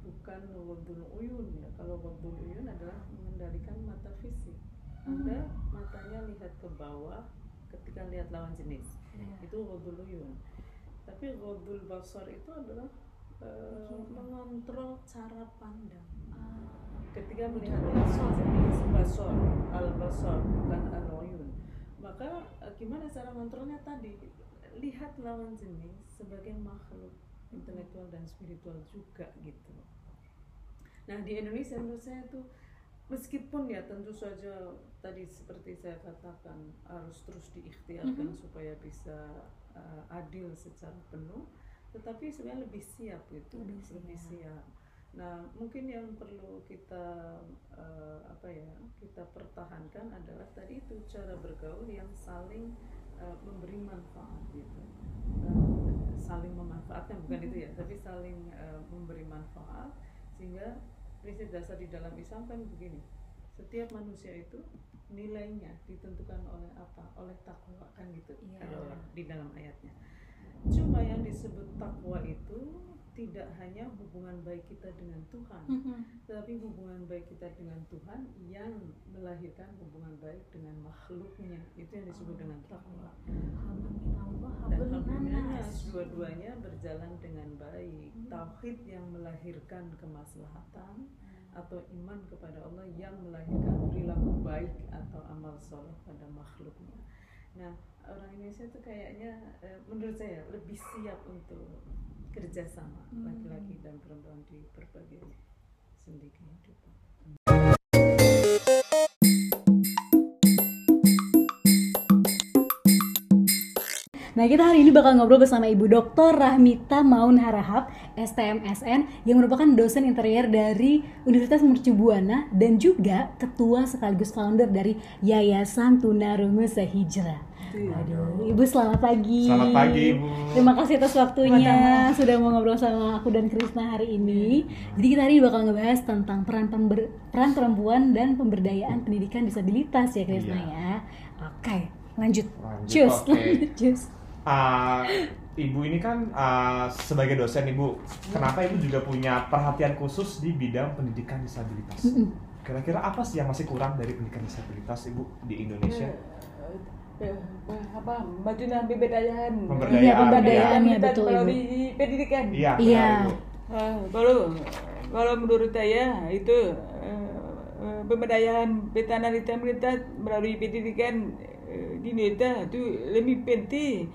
bukan wabul uyun ya. Kalau wabul uyun adalah mengendalikan mata fisik. Anda matanya lihat ke bawah ketika lihat lawan jenis. Iya. itu wabul uyun. Tapi wabul basar itu adalah Pikiran. mengontrol cara pandang ketika melihat basor basor al basor bukan al uyun maka eh, gimana cara mengontrolnya tadi lihat lawan jenis sebagai makhluk intelektual dan spiritual juga gitu nah di Indonesia menurut saya tuh meskipun ya tentu saja tadi seperti saya katakan harus terus diikhtiarkan Mhm. supaya bisa eh, adil secara penuh tetapi sebenarnya lebih siap gitu Lebih siap. siap Nah, mungkin yang perlu kita eh, apa ya kita pertahankan adalah tadi itu cara bergaul yang saling eh, memberi manfaat gitu, Eh, saling memanfaatkan bukan itu ya, tapi saling eh, memberi manfaat sehingga prinsip dasar di dalam Islam kan begini, setiap manusia itu nilainya ditentukan oleh apa? Oleh takwa kan gitu ada orang di dalam ayatnya. Cuma yang disebut takwa itu tidak hanya hubungan baik kita dengan Tuhan, mhm. tetapi hubungan baik kita dengan Tuhan yang melahirkan hubungan baik dengan makhluknya. Itu yang disebut dengan takwa. Dan minannas. dua-duanya berjalan dengan baik. Hmm. Tauhid yang melahirkan kemaslahatan atau iman kepada Allah yang melahirkan perilaku baik atau amal soleh pada makhluknya. Nah, orang Indonesia itu kayaknya eh, menurut saya lebih siap untuk kerjasama Hmm. laki-laki dan perempuan di berbagai sendi kehidupan. Nah kita hari ini bakal ngobrol bersama Ibu Dr. Rahmita Maun Harahap, STMSN, yang merupakan dosen interior dari Universitas Mercu Buana dan juga ketua sekaligus founder dari Yayasan Tunarungu Sehijrah. Aduh, Ibu selamat pagi. Selamat pagi, Ibu. Terima kasih atas waktunya sudah mau ngobrol sama aku dan Krisna hari ini. Jadi kita hari ini bakal ngebahas tentang peran pember- peran perempuan dan pemberdayaan pendidikan disabilitas ya Krisna Iya. ya. Oke, lanjut. Lanjut, Cus, lanjut, cus. Ah, ibu ini kan ah, sebagai dosen ibu, kenapa ibu juga punya perhatian khusus di bidang pendidikan disabilitas? Kira-kira apa sih yang masih kurang dari pendidikan disabilitas ibu di Indonesia? Eh, apa Madinah pemberdayaan Pemberdayaan, Iya, pemberdayaan, Pemberdayaan ya, betul, Ibu. melalui pendidikan Iya. Ah, kalau kalau menurut saya itu eh, eh, pemberdayaan petani disabilitas melalui pendidikan di Indonesia itu lebih penting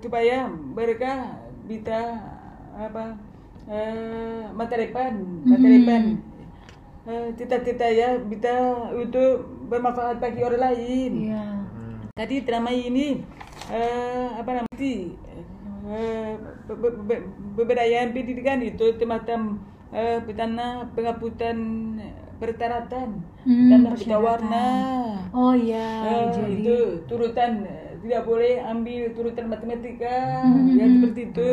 supaya mereka bisa apa masa depan masa Mhm. depan eh, cita-cita ya bisa untuk bermanfaat bagi orang lain Iya. Tadi drama ini eh, apa namanya di eh, be- be- be- pemberdayaan pendidikan itu semacam eh, petana penghapusan persyaratan Hmm, persyaratan. warna Oh iya, Eh, jadi itu turutan tidak boleh ambil turutan matematika Hmm, ya hmm, seperti itu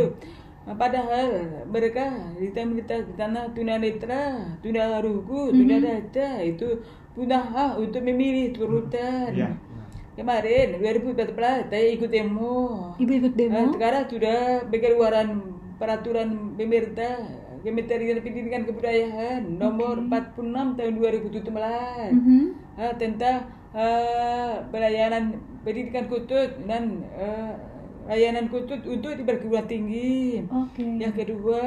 Nah, padahal mereka di di tanah tunanetra, tunaruku, Hmm. tunadata itu punya hak untuk memilih turutan. Iya. Kemarin 2014 saya ikut demo. Ibu ikut Nah, demo. sekarang sudah berkeluaran peraturan pemerintah Kementerian Pendidikan Kebudayaan nomor 46 tahun 2017 Mhm. Ah, tentang ah, pelayanan pendidikan khusus dan ah, layanan khusus untuk di perguruan tinggi. Oke. Yang kedua,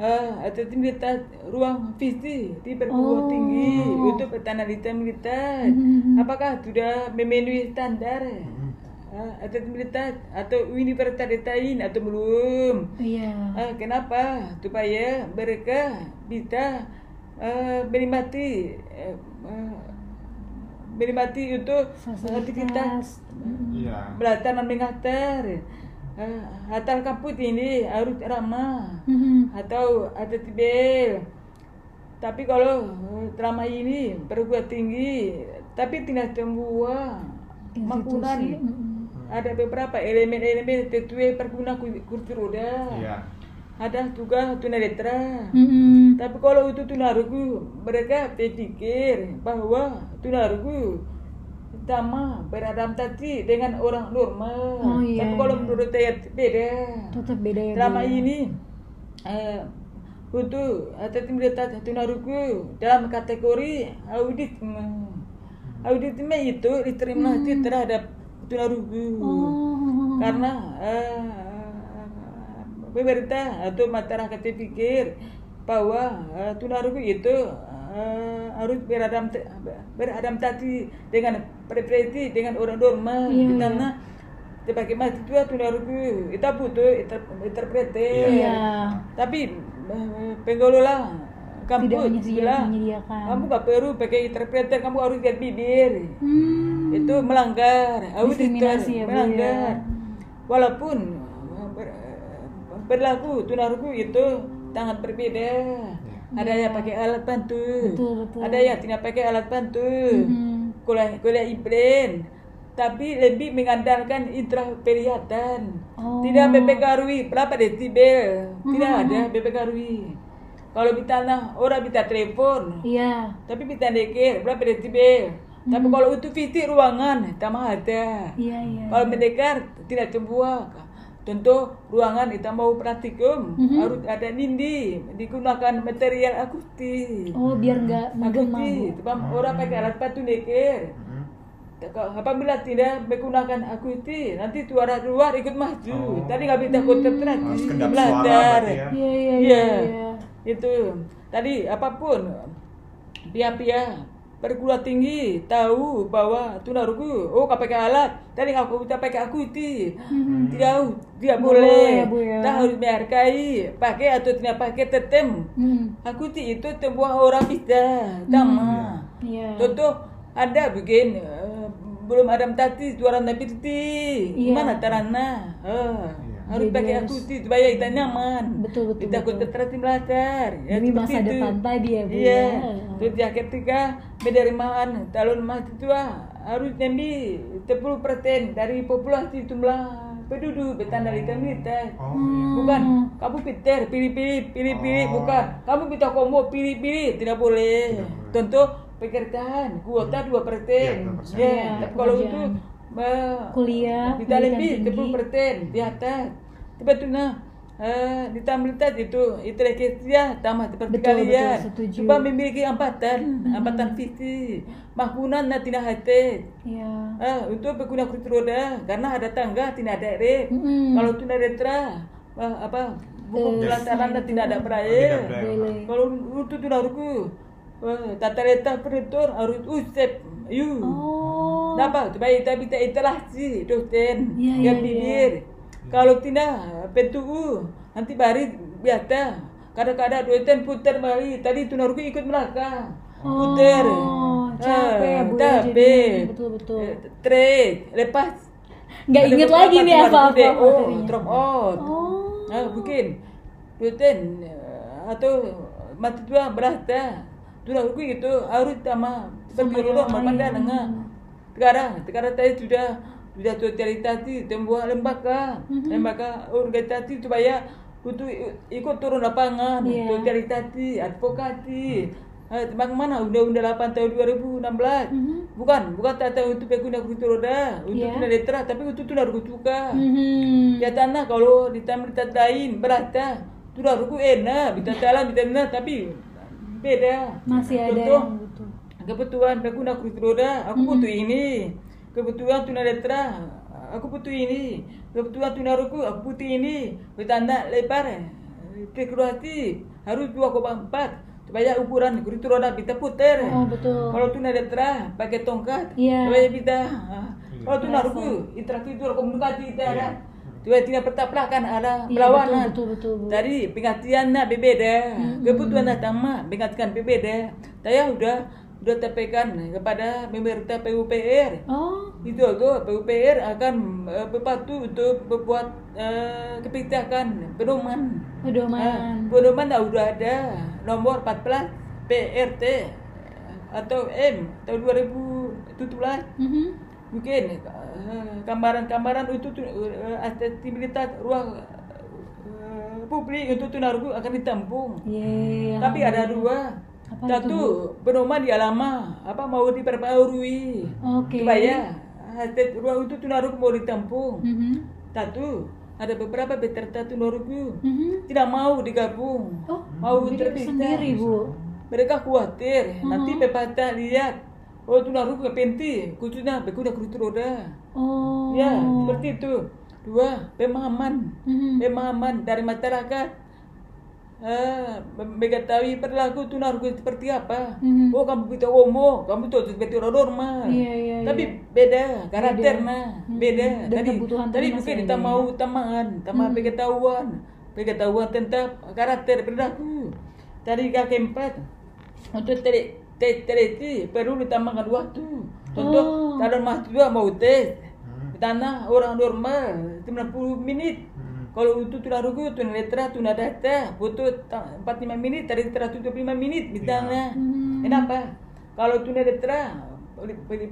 ah, aktivitas ruang fisik di perguruan Oh. tinggi untuk petana disabilitas. Mhm. Apakah sudah memenuhi standar? Ah, aktivitas atau universitas lain atau belum? Iya. Ah, kenapa? Supaya mereka bisa uh, menikmati eh, eh, menikmati untuk aktivitas Iya. belajar dan mengajar. Hatal kampus ini harus ramah Mhm. atau ada tibel. Tapi kalau eh, drama ini perguruan tinggi, tapi tidak semua mampunan Mhm. ada beberapa elemen-elemen sesuai perguna kursi roda. Iya. Ada juga tunanetra. Mhm. Tapi kalau itu tunarungu, mereka berpikir bahwa tunarungu sama beradaptasi dengan orang normal. Oh, iya, Tapi kalau iya. menurut saya beda. Tetap beda ya. Selama ya? ini eh, untuk aktivitas tunarungu dalam kategori auditisme. Auditisme itu diskriminasi terhadap tunarungu Hmm. Oh. karena eh, pemerintah atau masyarakat pikir bahwa uh, tunarungu itu uh, harus beradam beradaptasi dengan preferensi dengan orang normal Iya, di iya. sana sebagai mahasiswa tunarungu kita butuh inter interpreter Iya. tapi uh, pengelola kampus bilang menyediakan. kamu gak perlu pakai interpreter kamu harus lihat bibir Hmm. itu melanggar auditor Diskriminasi ya, Bu, melanggar ya. walaupun ber- uh, berlaku tunarungu itu sangat berbeda ada yang pakai alat bantu. Betul, betul. ada yang tidak pakai alat bantu Mhm. kuliah kuliah impren tapi lebih mengandalkan indera penglihatan Oh. tidak mempengaruhi berapa desibel tidak Mhm. ada mempengaruhi kalau di tanah orang bisa telepon Iya. tapi kita dekat berapa desibel tapi kalau untuk fisik ruangan tambah ada Iya, iya. kalau mendengar tidak sebuah tentu ruangan kita mau praktikum Mhm. harus ada nindi. Digunakan material akustik Oh, biar nggak menggema, akustik sebab orang pakai alat batu deker Mhm. apabila tidak menggunakan akustik nanti suara luar ikut maju. Oh. tadi nggak bisa konsentrasi kedap suara belajar ya. Iya, iya, iya. Iya, iya. itu. Tadi apa pun pihak-pihak perguruan tinggi tahu bahwa tunarungu oh pakai alat tadi aku bisa pakai akustik tidak tidak Mhm. Boleh, boleh Bu, ya. tak harus menghargai pakai atau tidak pakai tetem Hmm. akustik itu sebuah orang bisa sama Iya. contoh ada bikin eh, belum ada tadi suara napiti Iya. gimana caranya Eh, harus Jadi pakai harus- akustik supaya kita nyaman Betul, betul, kita betul. konsentrasi belajar ya Demi masa itu. depan tadi ya, Bu, iya ya. terus ya ketika penerimaan calon mahasiswa harus nyambi 10% dari populasi jumlah penduduk bertanda integritas Oh, bukan kamu pinter pilih-pilih pilih-pilih Oh. bukan kamu minta komo pilih-pilih tidak boleh Tidak boleh. contoh pekerjaan kuota 2 persen Iya, 2%. ya Iya, kalau itu Kuliah, lebih tinggi. 10 persen di atas sebetulnya eh, di Tamilitas itu intelijensia tambah seperti kalian coba memiliki ambatan ambatan fisik makunan nah tidak hati Iya. Ah, untuk pengguna kursi roda karena ada tangga tidak ada rem. Mm-mm. Kalau tunanetra ah, apa buku Eh, pelataran dan tidak ada Tidak ada. Boleh. Kalau untuk tunarku wah, tata letak perintur harus usep. Yuk. Oh. Kenapa? Supaya kita bisa interaksi dosen Iya, yang iya, bibir. Kalau tidak PTU nanti bari biasa. Kadang-kadang dosen putar bari. Tadi tunarku ikut belakang. Putar. Oh, capek ya, Bu, ya, Capek. jadinya. Betul, betul. Eh, Trade, lepas. Nggak Ada inget lagi nih apa-apa materinya. drop out. Oh. Nah, mungkin dosen eh, atau mahasiswa berasa tunarku itu harus sama orang lain. berpandangan. Sekarang, sekarang saya sudah sudah sosialisasi sebuah lembaga, Mhm. lembaga organisasi supaya untuk ikut turun lapangan, Iya. sosialisasi, advokasi. Eh, bagaimana Undang-Undang 8 tahun 2016? Mhm. Bukan, bukan tata untuk pengguna kursi roda, untuk Iya. tunanetra, tapi untuk tunarungu juga. Mhm. Ya tanah kalau di tempat lain berasa tunarungu enak, bisa jalan, bisa enak, tapi beda. Masih ada Contoh, yang. Kebutuhan pengguna kursi roda, aku butuh ini. Kebutuhan tunanetra, aku butuh ini. Kebutuhan tunarungu, aku butuh ini. Bertanda lebar, kalkulasi harus 2,4 supaya ukuran kursi roda bisa putar. Oh, betul. Kalau tunanetra pakai tongkat, Iya. supaya bisa. ah. Kalau tunarungu interaksi itu komunikasi itu ada. Iya. Supaya tidak bertabrakan ada Iya, berlawanan. betul, betul, betul, Bu. Dari pengertiannya berbeda, Mm-mm. kebutuhan sama, pengertian berbeda. Saya udah udah sampaikan kepada pemerintah PUPR. Oh. Itu tuh PUPR akan eh, berpatu untuk membuat eh, kebijakan pedoman. Pedoman. Ah, pedoman dah udah ada nomor 14 PRT atau M tahun 2017 Mhm. mungkin eh, gambaran-gambaran untuk tu- eh, aksesibilitas ruang eh, publik untuk tunarungu akan ditampung. Yeay, Tapi ada dua. Apa Satu, itu, pedoman di lama apa mau diperbarui Oke. supaya akses ruang untuk tunarungu mau ditampung. Mhm. Satu, ada beberapa peserta tunarungu Mhm. tidak mau digabung, Oh, mau terpisah. sendiri, Bu. Mereka khawatir nanti Mhm. peserta lihat oh tunarungu ke penti khususnya berkuda kursi roda. Oh. Ya, seperti itu. dua pemahaman Mhm. pemahaman dari masyarakat eh mengetahui perilaku tunarungu seperti apa? Mhm. oh kamu kita homo kamu tuh seperti orang normal. Iya, iya, tapi iya. beda. karakternya Mhm. beda. Dan tadi kebutuhan tadi tadi mungkin kita mau tamaan tambah Mhm. pengetahuan. Pengetahuan tentang karakter perilaku. Tadi kaki empat untuk tadi tes itu perlu ditambahkan waktu. Contoh Oh. kalau mahasiswa mau tes. Di tanah orang normal 90 menit kalau untuk tunarungu tunanetra tunadata butuh ta- 45 menit dari lima 75 menit misalnya Hmm. kenapa kalau tunanetra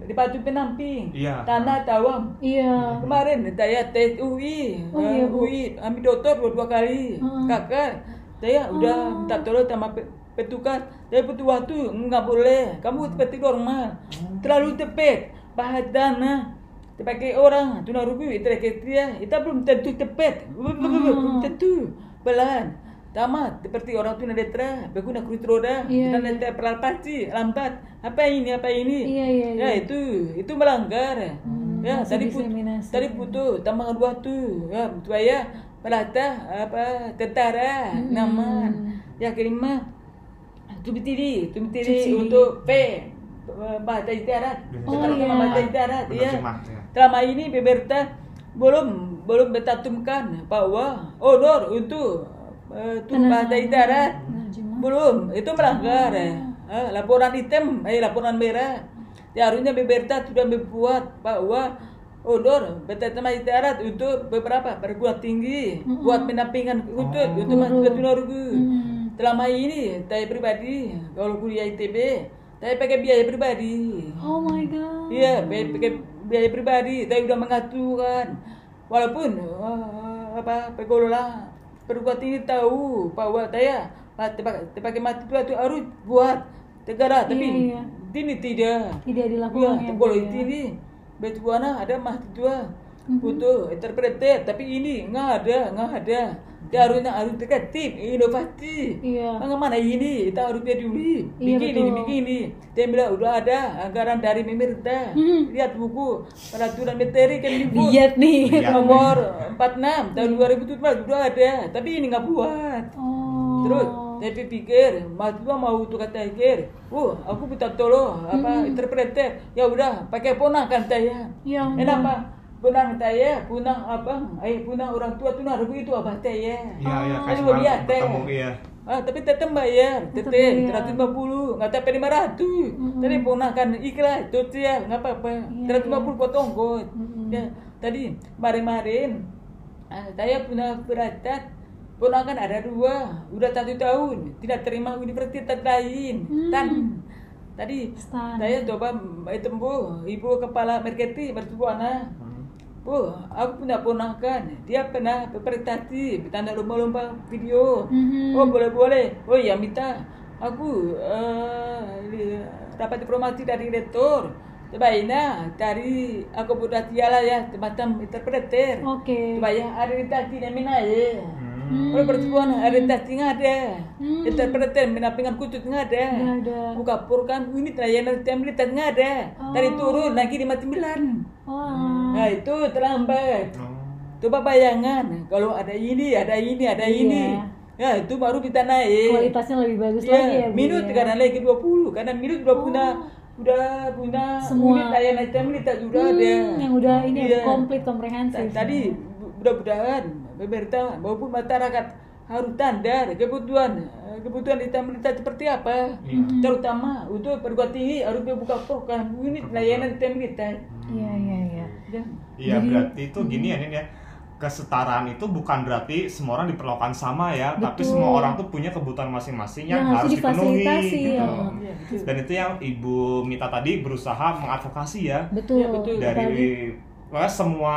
dipacu penamping Iya. tanah tawam Iya. kemarin saya tes UI Oh, eh, iya, Bu. UI ambil dokter dua, dua kali Heeh. kakak saya udah Oh. minta tolong sama pe- petugas saya butuh waktu nggak boleh kamu seperti normal terlalu tepat bahas sebagai orang tunarungu itu dia kita belum tentu tepat belum tentu. Pelan tamat seperti orang tunanetra berguna kursi roda. Iya, kita nanti peralpati lambat. Apa ini apa ini? Iya, iya, ya iya. itu itu melanggar. Hmm, ya tadi put, tadi butuh tambahan waktu ya supaya pelatih apa tentara Hmm. nama ya kelima tumitiri tumitiri Cuci. untuk P bahasa isyarat. Oh, Sekarang iya. bahasa isyarat ya ya. Selama ini pemerintah belum belum bertatumkan. Bahwa honor untuk uh, bahasa isyarat Penerjemah. belum itu melanggar ya. Eh, laporan hitam eh laporan merah. Ya harusnya pemerintah sudah membuat bahwa odor betama isyarat untuk beberapa perguruan tinggi buat pendampingan khusus untuk mahasiswa tunarungu. Hmm. selama ini saya pribadi kalau kuliah ITB saya pakai biaya pribadi. Oh my god. Iya, pakai biaya pribadi. Saya sudah mengaturkan. Walaupun eh, apa pengelola perguruan tinggi tahu bahwa saya pakai mahasiswa itu harus buat negara, tapi Iya, iya. ini tidak. Tidak Iya, dilakukan ya. kalau Bu, ya. ini Betuana ada mahasiswa butuh interpreter, tapi ini nggak ada, nggak ada. Dia harusnya harus kreatif, inovasi. Iya. Bagaimana ini? Kita harus peduli. Iya, Begini, betul. begini. Dia bilang udah ada anggaran dari pemerintah. Hmm. Lihat buku peraturan materi kan dibuat. Lihat nih. Lihat. Nomor 46 tahun 2017 udah ada, tapi ini nggak buat. Oh. Terus saya pikir mahasiswa mau tuh kata pikir, oh aku minta tolong apa Hmm. interpreter. Ya udah pakai ponakan saya. Ya ampun. Kenapa? Punang saya, punang abang, eh punang orang tua tuh naruh itu abah. Iya, iya, Ah, kayak lu semalam lihat, teh. bertemu, iya. Ah, tapi tetap bayar, Tetep tetep bayar. 150, nggak sampai 500. Mm-mm. Tadi ponakan ikhlas, sosial, nggak apa-apa. Iya, 150 potong ongkos. Mm-mm. Ya, tadi kemarin-kemarin ah, saya punya beratat ponakan ada dua, udah satu tahun, tidak terima universitas lain. Hmm. Tan, tadi Stan. saya coba itu bu, ibu kepala marketing bersuara. Bu, aku punya ponakan. Dia pernah berprestasi, bertanda lomba-lomba video. Mhm. Oh, boleh-boleh. Oh iya, minta. Aku eh, li- dapat informasi dari rektor. Sebaiknya dari akomodasi lah ya, semacam interpreter. Oke. Supaya orientasi namanya ya. Hmm. Kalau pertemuan orientasi nggak ada. Hmm. Interpreter pendampingan khusus nggak ada. Ada. Buka purkan unit layanan template nggak ada. Dari Oh. turun lagi 59. Wah. Nah itu terlambat. Oh. Coba bayangan kalau ada ini, ada ini, ada Iya. ini. Ya itu baru kita naik. Kualitasnya lebih bagus Iya, lagi ya, Bu, minut ya? karena lagi 20 karena minut udah punya udah punya Semua. unit layanan template sudah Hmm, ada. yang udah ini Iya. komplit komprehensif. Ta- Tadi mudah-mudahan pemerintah maupun masyarakat harus tanda kebutuhan eh, kebutuhan di template seperti apa. Iya. Terutama untuk perguruan tinggi harus dibuka program unit layanan template. Iya iya iya. Dan Iya berarti itu gini ya Nin ya kesetaraan itu bukan berarti semua orang diperlakukan sama ya tapi Betul. semua orang tuh punya kebutuhan masing-masing yang Yang harus dipenuhi gitu. ya. Iya, betul. dan itu yang ibu Mita tadi berusaha mengadvokasi ya Betul. Iya, betul. Dari makanya semua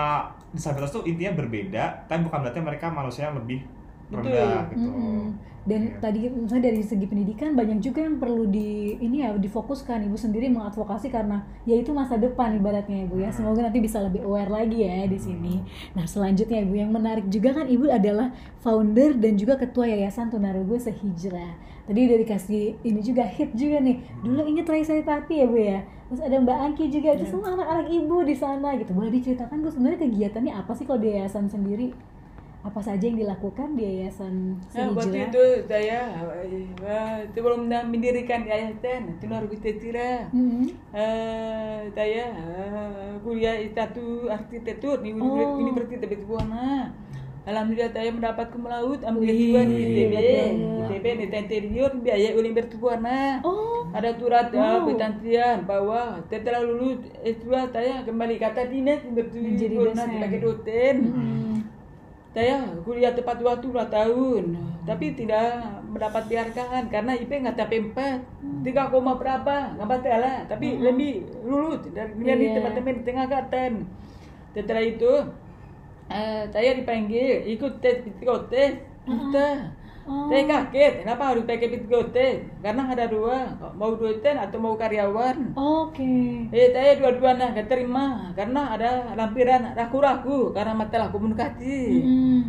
disabilitas tuh intinya berbeda tapi bukan berarti mereka manusia yang lebih Betul. rendah gitu. Mm-mm. Dan Iya. tadi misalnya dari segi pendidikan banyak juga yang perlu di ini ya difokuskan ibu sendiri mengadvokasi karena ya itu masa depan ibaratnya ibu ya. Semoga nanti bisa lebih aware lagi ya di sini. Nah selanjutnya ibu yang menarik juga kan ibu adalah founder dan juga ketua yayasan Tunarungu Sehijrah. Tadi udah dikasih ini juga hit juga nih. Dulu inget Raisa Tati ya bu ya. Terus ada Mbak Angki juga, itu semua anak-anak ibu di sana gitu. Boleh diceritakan bu sebenarnya kegiatannya apa sih kalau di yayasan sendiri? Apa saja yang dilakukan di yayasan Nah, waktu itu saya eh, sebelum mendirikan yayasan Tunarungu Sehijrah Mm-mm. eh saya eh, kuliah S1 arsitektur di Oh. Universitas Betuana. Alhamdulillah saya mendapat cum laude ambil S2 di ITB. ITB di interior biaya Universitas Betuana. Oh, Ada surat uh, Wow. perjanjian bahwa setelah lulus S2 saya kembali kata dinas Betuana dosen. sebagai dosen. mm. Saya kuliah tepat waktu 2 tahun, tapi tidak mendapat penghargaan karena IP nggak sampai 4, 3 koma berapa, nggak masalah, tapi lebih lulus dari dari Iya. teman-teman di tengah angkatan. Setelah itu, eh, saya dipanggil ikut tes psikotes, kita. Oh. Saya kaget, kenapa harus pakai psikotes? Karena ada dua, mau dosen atau mau karyawan. Oke. Eh, saya dua-duanya gak terima karena ada lampiran ragu-ragu karena masalah komunikasi. Mm.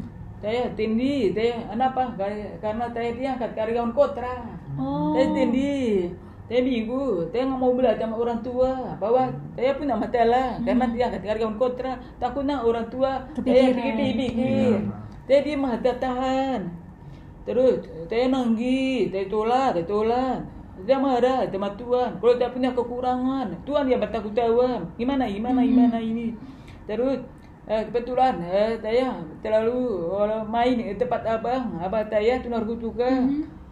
Saya tinggi, saya kenapa? Kar- Karena saya diangkat karyawan kotra. Oh. Saya tinggi, saya minggu, saya nggak mau belajar sama orang tua bahwa saya punya masalah karena diangkat karyawan kotra. Takutnya orang tua saya Kepikiran. pikir pikir. Saya dia mah tahan. Terus saya nanggi, saya tolak, saya tolak. Saya marah sama Tuhan. Kalau saya punya kekurangan, Tuhan yang bertanggung jawab. Gimana, gimana, gimana ini. Terus eh, kebetulan eh, saya terlalu main di tempat abang, abang saya tunarku juga.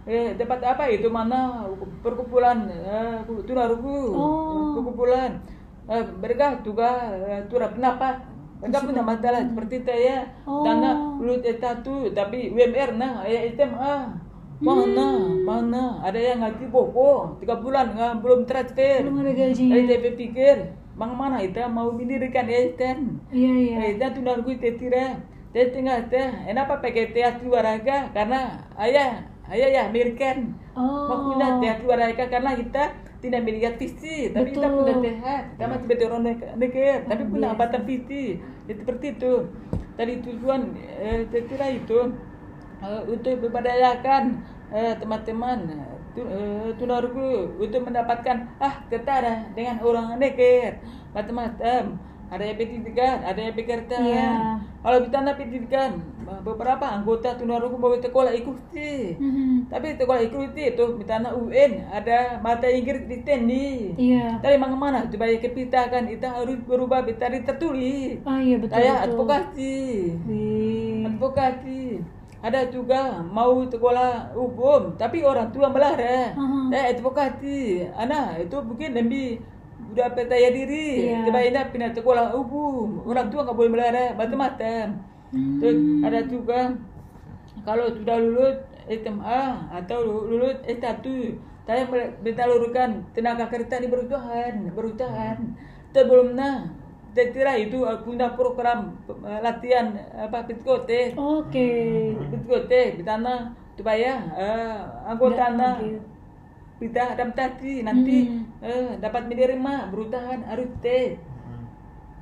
Eh, tempat apa itu mana perkumpulan eh, tunarku, Oh. perkumpulan. Eh, mereka juga eh, turap pendapat. Mereka punya masalah seperti saya. Oh. Dana lulus S1 tapi UMR nah ya SMA. Mana, mana ada yang ngaji bobo tiga bulan nggak belum transfer. Belum ada Jadi gajinya. saya pikir, bang mana itu mau mendirikan yayasan. Iya iya. Yayasan tuh narku tetira. Saya tinggal teh, kenapa pakai waraga? Karena ayah, ayah ya American. Oh. Maksudnya teatri waraga karena kita tidak melihat visi, tapi kita Betul. punya sehat. Kita masih sebagai orang negara, tapi punya hambatan visi. Ya, seperti itu. Tadi tujuan eh, saya kira itu eh, untuk memberdayakan eh, teman-teman eh, tu- eh, tunarku untuk mendapatkan ah ketara dengan orang negara macam-macam ada yang pendidikan, ada yang pekerjaan. Iya. Kalau kita nak pendidikan, beberapa anggota tunarku mau sekolah ikuti. Mhm. Tapi sekolah ikuti itu misalnya UN ada mata Inggris di tendi. Iya. Dari mana mana supaya kita kan kita harus berubah dari tertulis. Ah iya betul. Saya betul. advokasi. Advokasi. Ada juga mau sekolah umum tapi orang tua melarang. Aha. Saya advokasi. Anak itu mungkin lebih udah percaya diri. Iya. Sebaiknya pindah sekolah umum. Orang tua nggak boleh melarang macam-macam. Hmm. Terus ada juga kalau sudah lulus SMA atau lulus S1 saya menyalurkan tenaga kerja di perusahaan perusahaan sebelumnya saya kira itu punya program eh, latihan apa psikotes Oke. psikotes di sana supaya eh, anggota kita adaptasi nanti Hmm. eh, dapat menerima perusahaan harus tes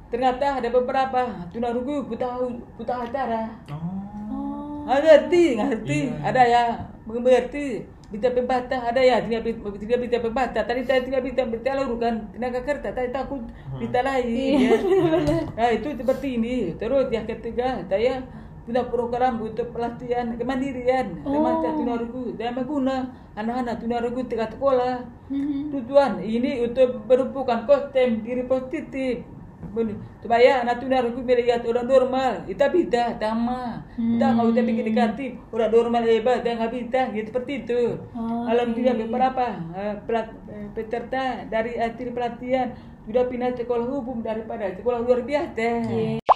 ternyata ada beberapa tunarungu buta buta acara. Oh. ngerti ngerti? Iya. ada ya mengerti. Bisa pembatas ada ya tidak bi- tidak bisa pembatas tadi saya tidak bisa menyalurkan tenaga kerja saya takut bisa lain ya. nah itu seperti ini. Terus yang ketiga saya punya program untuk pelatihan kemandirian. Oh. remaja tunarungu saya mengguna anak-anak tunarungu tingkat sekolah. Mhm. tujuan ini untuk menumpukan konsep diri positif. Supaya anak tunarungu melihat orang normal. Kita bisa sama. Kita nggak usah pikir negatif orang normal hebat dan nggak bisa. Gitu seperti itu. Oke. alhamdulillah beberapa eh, pelat- eh, peserta dari hasil pelatihan. Sudah pindah sekolah umum daripada sekolah luar biasa. Iya.